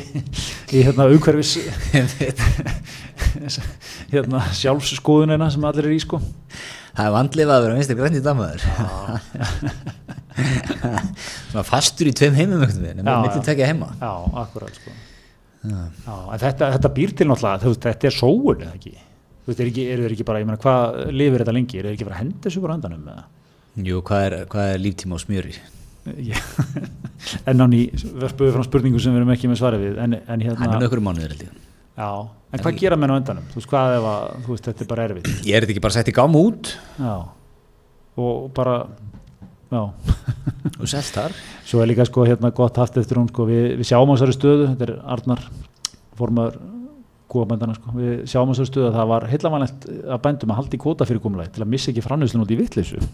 S2: í hérna umhverfis hérna sjálfsskoðunina sem allir er í sko
S1: Það er vandlifað að vera í damaður. Svona fastur í tveim heimum en
S2: Já, já.
S1: tekja heima.
S2: já, akkurat sko já, en þetta, þetta býr til náttúrulega veist, þetta er sóun eða ekki þú veist, er, ekki, er þeir ekki bara, ég meina, hvað lifir þetta lengi er þeir ekki bara að henda þessu bara andanum eða
S1: Jú, hvað er, hvað er líftíma á smjöri?
S2: Ég- en án í verðspöðu frá spurningu sem við erum ekki með svarið við en, en
S1: Hann er
S2: hérna,
S1: nokkur mánuður held ég.
S2: já, en hvað gera menn á endanum þú veist, hvað ef að, þú veist, þetta er bara erfitt
S1: Ég er þetta ekki bara sett í gáma út
S2: já, og bara já,
S1: og selt þar.
S2: svo er líka sko hérna gott haft eftir hún sko, við, við sjáum á þessari stöðu þetta er Arnar formaður kúabændana sko, við sjáum á þessari stöðu að það var heillavanlegt að bændum að halda í kvota fyrir kumlæg til að missa ekki framleyslun út í vitleysu.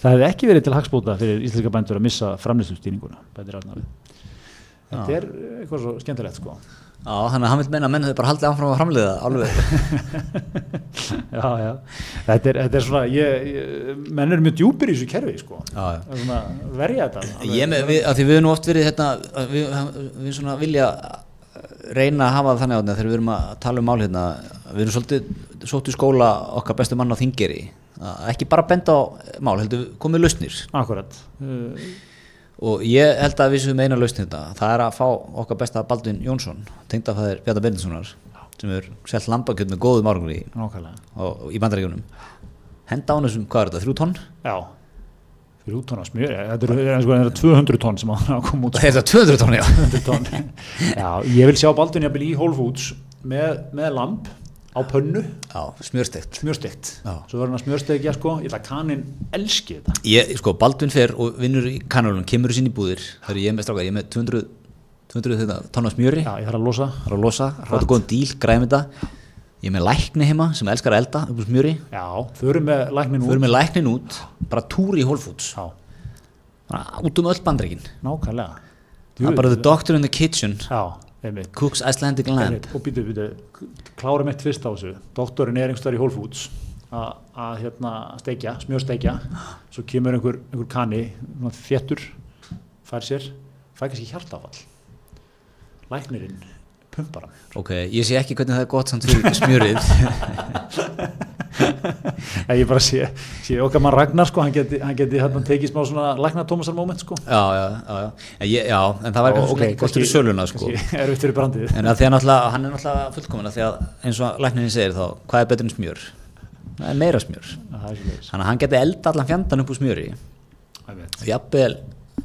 S2: Það hefði ekki verið til hagsbóta fyrir íslenska bændur að missa framleyslustýninguna bændir Arnar þetta er eitthvað svo skemmtilegt sko
S1: Já, þannig að hann vil meina að menn hefur bara haldið áfram að framleiða alveg.
S2: já, já. Þetta, er, þetta er svona ég, ég, menn er mjög djúpir í þessu kerfi sko
S1: Já,
S2: svona, verja þetta alveg.
S1: Ég með, við, að því við erum oft verið hérna, við, við svona vilja reyna að hafa það þannig átni þegar við erum að tala um mál hérna við erum svolítið í skóla okkar bestu mann á þingeri ekki bara benda á mál, heldur komið lausnir
S2: Akkurat uh,
S1: og ég held að við séum eina lausn þetta. Það er að fá okkar besta Baldvin Jónsson tengdafæðir Bjarta Bendinssonar sem er selt lambakjöld með góðum árangur í, og, í bandaríkjunum. Henda á hann þessum, hvað er þetta, þrjú tonn?
S2: já, fyrir út tónna smjör þetta eru er, sko, er 200 tonn sem að koma út.
S1: Það er þetta 200 tonn, já.
S2: 200 tonn. Já, ég vil sjá Baldvin í Whole Foods með, með lamb á pönnu?
S1: Smjörstegt
S2: smjörstegt, svo verður hann að smjörstegja sko, ég ætla að kannin elski þetta.
S1: Ég, sko, Baldvin fer og vinnur í kanalunum, kemur í búðir. Það er ég með stráka, ég er með 200, 200 þetta, tonna smjöri.
S2: Já, ég þarf að losa.
S1: Er að losa, rátt góðan díl, græðum þetta. Ég er með lækni heima sem elskar að elda upp úr smjöri.
S2: Já, förum með læknin
S1: Förum
S2: út.
S1: með læknin út, bara túr í Whole Foods.
S2: Já,
S1: bara út um öll bandreikin
S2: nákvæmlega.
S1: Bara the doctor in the kitchen.
S2: Já, einmitt.
S1: Cooks Icelandic land.
S2: Einmitt, og býtu, býtu, klára mitt fyrst á þessu. Doktorinn er einhverstaðar í Whole Foods að hérna steikja, smjörsteikja. Svo kemur einhver, einhver kanni þéttur, fær sér fær kannski hjartafall. Læknirinn pumpar hann.
S1: Ok, ég sé ekki hvernig það er gott samt fyrir smjörið
S2: ég bara sé, sé okkar mann Ragnar sko, hann geti, hann geti hérna tekið smá svona lækna Tómasar moment sko.
S1: Já, já, já, ég, já en það var kannski
S2: ok,
S1: okay, gott fyrir söluna sko.
S2: kannski erfitt fyrir brandið.
S1: En að því að náttúrulega, hann er náttúrulega fullkomin því að eins og lækninni segir þá, hvað er betur en smjör? Það er meira smjör.
S2: Það er
S1: Þannig að hann geti elda allan fjandan upp úr smjöri. Og jafnvel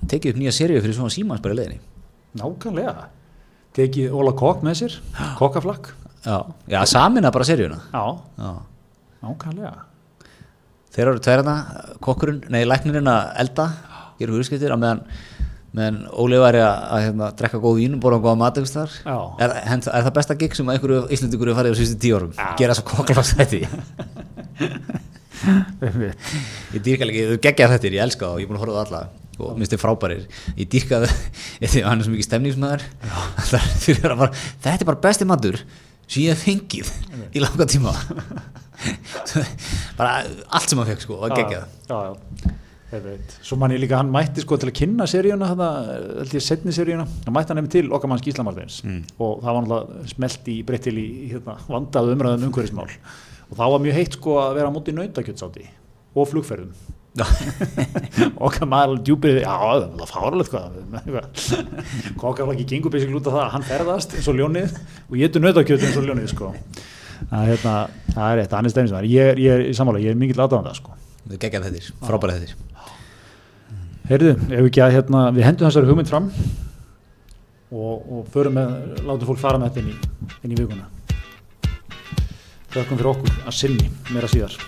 S1: tekið upp nýja seríu fyrir svona símans bara í leiðinni.
S2: Nákvæmlega. Tekið Óla Kokk með sér kokkaflakk.
S1: Já, já samina bara seríuna.
S2: Já,
S1: Já
S2: nákvæmlega
S1: Þeir eru tverjana, kokkurinn, nei, læknirinn að elda, gera hugskiptir á meðan, meðan Óli væri að, að hérna, drekka góð vín og borða góða mat. Er, er, er það besta gig sem að einhverju Íslandingur er farið á síðustu tíu?
S2: Já.
S1: Gera svo kokklagsþætti.
S2: Einmitt.
S1: ég dýrka líka, þau geggja þetta, ég elska það og ég er búin að horfa á það alla og minnst þið frábærir. Ég dýrka það, því að hann er svo mikið stemningsmæður. Þetta er bara besti matur sem ég hef fengið í langa tíma. bara allt sem hann fekk sko, það geggja það.
S2: já, já, ég veit svo mann ég líka, hann mætti sko til að kynna seríuna þetta, ég setni seríuna hann mætti hann nefnir til okkar manns Gíslamartins
S1: Mm.
S2: og það var náttúrulega smelt í breyttil í hérna, vandað umræðum umhverfismál og það var mjög heitt sko að vera á móti nautakjötsáti og flugferðum okkar maður djúpið já, það fáralegt var ekki gengur basic út af það að hann ferðast eins og ljónið og ég getur nautakjöt eins og ljónið sko það hérna, það er rétt, hann er stefnismæður ég er, ég er í sammála, ég er mikill aðdáðan það sko
S1: Þau geggja þettir, frábæra þettir.
S2: Heyrðu, ef ekki að hérna, við hendum þessari hugmynd fram og, og förum með, látum fólk fara með þetta inn í, inn í vikuna. Þökkum fyrir okkur að sinni, meira síðar.